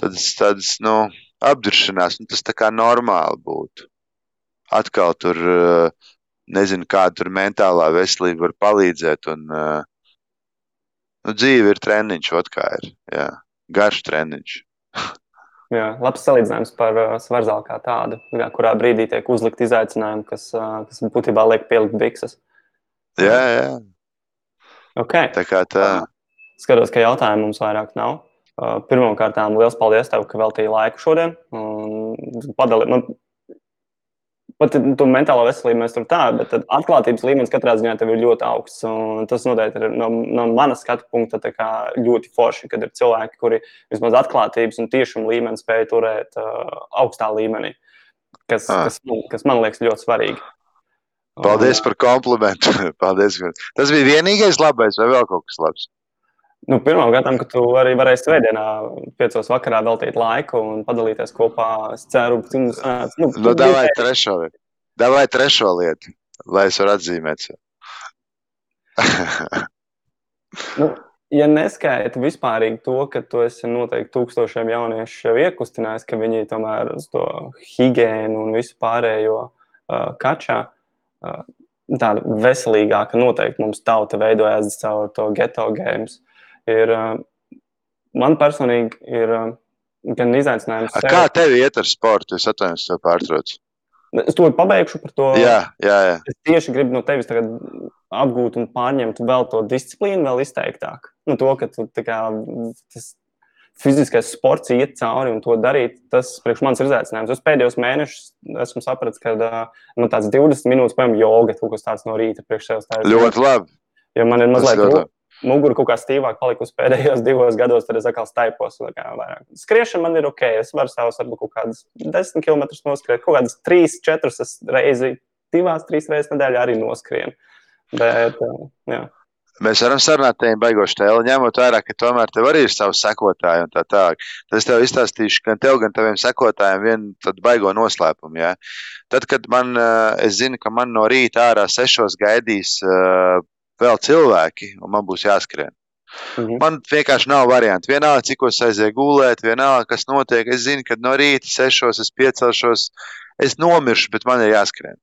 Speaker 2: tādas, tādas nu, apduršanās, nu, tas tā kā normāli būtu. Atkal tur uh, nezinu, kāda tur mentālā veselība var palīdzēt. Un, uh, nu, dzīve ir treniņš, ot kā ir. Jā, garš treniņš.
Speaker 1: Jā, labs salīdzinājums par uh, svarzālu kā tādu, jā, kurā brīdī tiek uzlikt izaicinājumi, kas, uh, kas būtībā liek pielikt bikses.
Speaker 2: Jā, jā.
Speaker 1: Okay.
Speaker 2: Tā kā tā.
Speaker 1: Skatos, ka jautājumu mums vairāk nav. Uh, Pirmkārt, liels paldies tev, ka veltīji laiku šodien. Padali, nu, pat tu mentālo veselību mēs tur tā, bet atklātības līmenis katrā ziņā tev ir ļoti augsts. Tas noteikti ir no, no manas skatu punkta ļoti forši, kad ir cilvēki, kuri vismaz atklātības un tiešuma līmeni spēj turēt uh, augstā līmenī, kas, ah. kas, kas man liekas ļoti svarīgi.
Speaker 2: Paldies par komplimentu. Paldies. Tas bija vienīgais labais, vai vēl kaut kas labs?
Speaker 1: Nu, Pirmkārt, ka tu arī varēsi svētdienā, piecos vakarā veltīt laiku un padalīties kopā. Es ceru, ka
Speaker 2: mums nu, nu, davai trešo lietu. Davai trešo lietu, lai es varu atzīmēt.
Speaker 1: nu, ja neskaita vispārīgi to, ka tu esi noteikti tūkstošiem jauniešu jau iekustinājis, ka viņi tomēr uz to higiēnu un visu pārējo uh, kačā, uh, tāda veselīgāka noteikti mums tauta veidojās caur to geto games. Uh, ir man personīgi ir gan izaicinājums.
Speaker 2: Sev. Kā tev iet ar sportu? Es atvainojos, tev pārtraucu.
Speaker 1: Es to pabeigšu par to.
Speaker 2: Jā, jā, jā.
Speaker 1: Es tieši gribu no tevis apgūt un pārņemt vēl to disciplīnu, vēl izteiktāk. Nu, to, ka tu, kā, tas fiziskais sports iet cauri un to darīt, tas priekš manis ir izaicinājums. Es pēdējos mēnešus esmu sapratis, ka man tāds 20 minūtes, piemēram, joga, kaut kas tāds no rīta priekš sevis.
Speaker 2: Ļoti labi.
Speaker 1: Jo man ir mazliet grūti mugura kaut kā stīvāk palikusi pēdējos divos gados, tad es atkal staipos. Skriešana man ir ok, es varu savus varbūt kaut kādus 10 km noskriet, kaut kādas 3, 4 reizi, divās, trīs reizes nedēļā arī noskrienu. Bet, jā.
Speaker 2: Mēs varam sarunāt par baigošu tēlu, ņemot vērā, ka tomēr tev arī ir savs sekotāji tā tālāk. Tad es tev izstāstīšu gan tev, gan taviem sekotājiem vienu baigo noslēpumu. Ja? Tad, kad man, es zinu, ka man no rīta ārā sešos gaidīs vēl cilvēki, un man būs jāskrien. Mhm. Man vienkārši nav variantu. Vienalga, cik es aizēju gulēt, vienalga, kas notiek. Es zinu, ka no rīta sešos es piecelšos, es nomiršu, bet man ir jāskrien.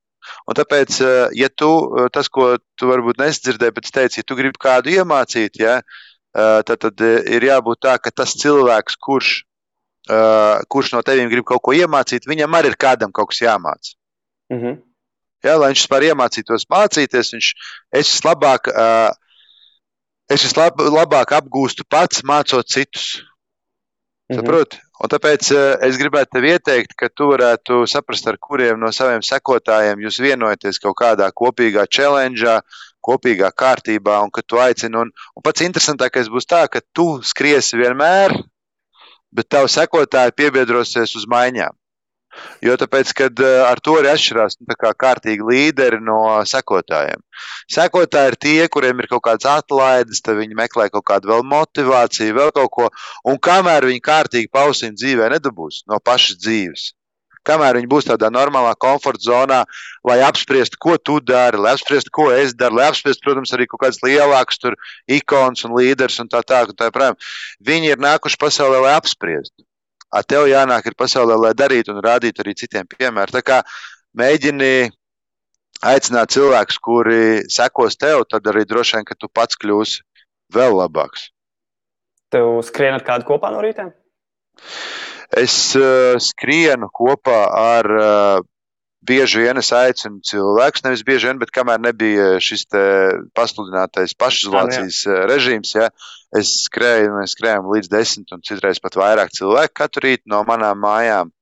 Speaker 2: Un tāpēc, eh, ja tu eh, tas, ko tu varbūt nesadzirdēji, bet es teicu, ja tu gribi kādu iemācīt, ja, eh, tad, tad ir jābūt tā, ka tas cilvēks, kurš, kurš no tevīm grib kaut ko iemācīt, viņam arī ir kādam kaut kas jāmācās. Mhm. Ja, lai viņš vispār iemācītos mācīties, viņš es vislabāk, uh, es vislabāk apgūstu pats, mācot citus. Mhm. Saprot? Un tāpēc uh, es gribētu tev ieteikt, ka tu varētu saprast, ar kuriem no saviem sekotājiem jūs vienojaties kaut kādā kopīgā challenge, kopīgā kārtībā, un ka tu aicini. Un, un pats interesantākais būs tā, ka tu skriesi vienmēr, bet tavu sekotāji piebiedrosies uz maiņām. Jo tāpēc, kad eh, ar to arī atšķirās nu, kā kārtīgi līderi no sekotājiem. Sekotāji ir tie, kuriem ir kaut kādas atlaides, tad viņi meklē kaut kādu vēl motivāciju, vēl kaut ko. Un kamēr viņi kārtīgi pausīm dzīvē nedabūs no pašas dzīves, kamēr viņi būs tādā normālā komforta zonā, lai apspriestu, ko tu dari, lai apspriestu, ko es daru, lai apspriestu, protams, arī kaut kādas lielākas ikonas un līderis un tā tālāk. Tā, tā, viņi ir nākuši pasaulē, lai apspriestu ar tev jānāk ir pasaulē, lai darītu un rādītu arī citiem piemēru. Tā kā mēģini aicināt cilvēkus, kuri sekos tev, tad arī droši vien, ka tu pats kļūsi vēl labāks.
Speaker 1: Tev skrienat kādu kopā no rīta?
Speaker 2: Es uh, skrienu kopā ar uh, bieži vien es aicinu cilvēkus, nevis bieži vien, bet kamēr nebija šis pasludinātais pašizolācijas jā, jā. režīms, ja, es skrēju, mēs skrējām līdz desmit un citreiz pat vairāk cilvēku katru rītu no manām mājām.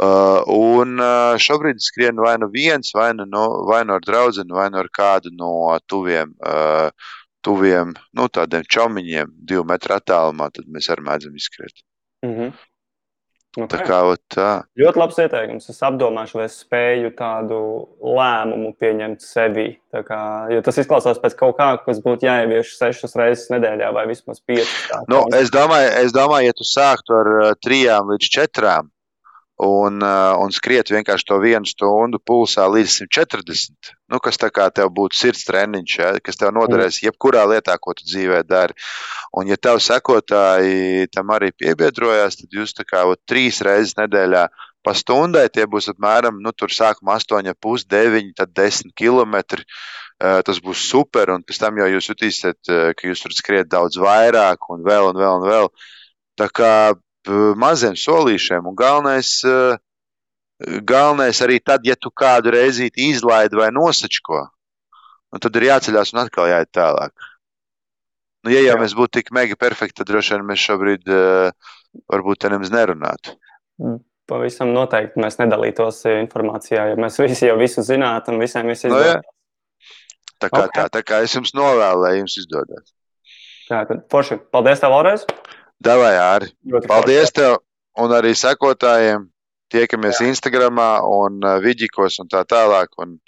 Speaker 2: Uh, un uh, šobrīd skrienu vai nu viens, vai nu, no, vai nu ar draugu, vai nu ar kādu no tuviem, uh, tuviem nu, tādiem čomiņiem, divu metru attālumā. Tad mēs arī mēdzam izskriet. Mm -hmm. Okay. Tā kā tā.
Speaker 1: Ļoti labs ieteikums. Es apdomāšu, vai es spēju tādu lēmumu pieņemt sevi. Kā, jo tas izklausās pēc kaut kā, kas būtu jāievieš sešas reizes nedēļā vai vismaz piecas.
Speaker 2: Nu, es, domāju, es domāju, ja tu sāktu ar uh, trijām līdz četrām, un, uh, un skriet vienkārši to vienu stundu pulsā līdz 140. Nu, kas tā kā tev būtu sirds treniņš, ja, kas tev noderēs jebkurā lietā, ko tu dzīvē dari. Un, ja tev sekotāji tam arī piebiedrojās, tad jūs tā kā ot, trīs reizes nedēļā pa stundai tie būs apmēram, nu, sākumā 8,5, 9, tad 10 km. Uh, tas būs super, un pēc tam jau jūs jutīsiet, uh, ka jūs tur skriet daudz vairāk, un vēl, un vēl, un vēl. Tā kā maziem solīšiem. Un galvenais, galvenais arī tad, ja tu kādu reizi izlaidi vai nosačko, tad ir jāceļās un atkal jāiet tālāk. Nu, ja jau Jā. mēs būtu tik mega perfekti, tad droši vien mēs šobrīd uh, varbūt te nemaz nerunātu.
Speaker 1: Mm, pavisam noteikti mēs nedalītos informācijā, jo mēs visi jau visu zinātu un visiem viss
Speaker 2: izdodas. No, tā, kā, okay. tā, tā kā es jums novēlu, lai jums izdodas.
Speaker 1: Jā, tad forši. Paldies tev vēlreiz!
Speaker 2: Davai, Jāri! Paldies tev un arī sekotājiem! Tiekamies Jā. Instagramā un uh, Viģikos un tā tālāk. Un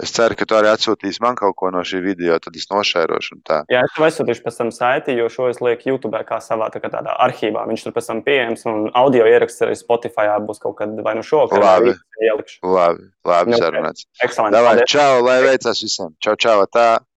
Speaker 2: Es ceru, ka tu arī atsūtīsi man kaut ko no šī video, tad es nošērošu.
Speaker 1: Jā, es tev aizsūtīšu pēc tam saiti, jo šo es lieku YouTube kā savā tā kā tādā arhīvā. Viņš tur pēc tam pieejams un audio ieraksts arī Spotify būs kaut kad vai nu šovakar.
Speaker 2: Labi, ielikšu. labi, labi, sarunāts.
Speaker 1: Ekscelenti.
Speaker 2: Čau, lai veicas visiem. Čau, čau, tā.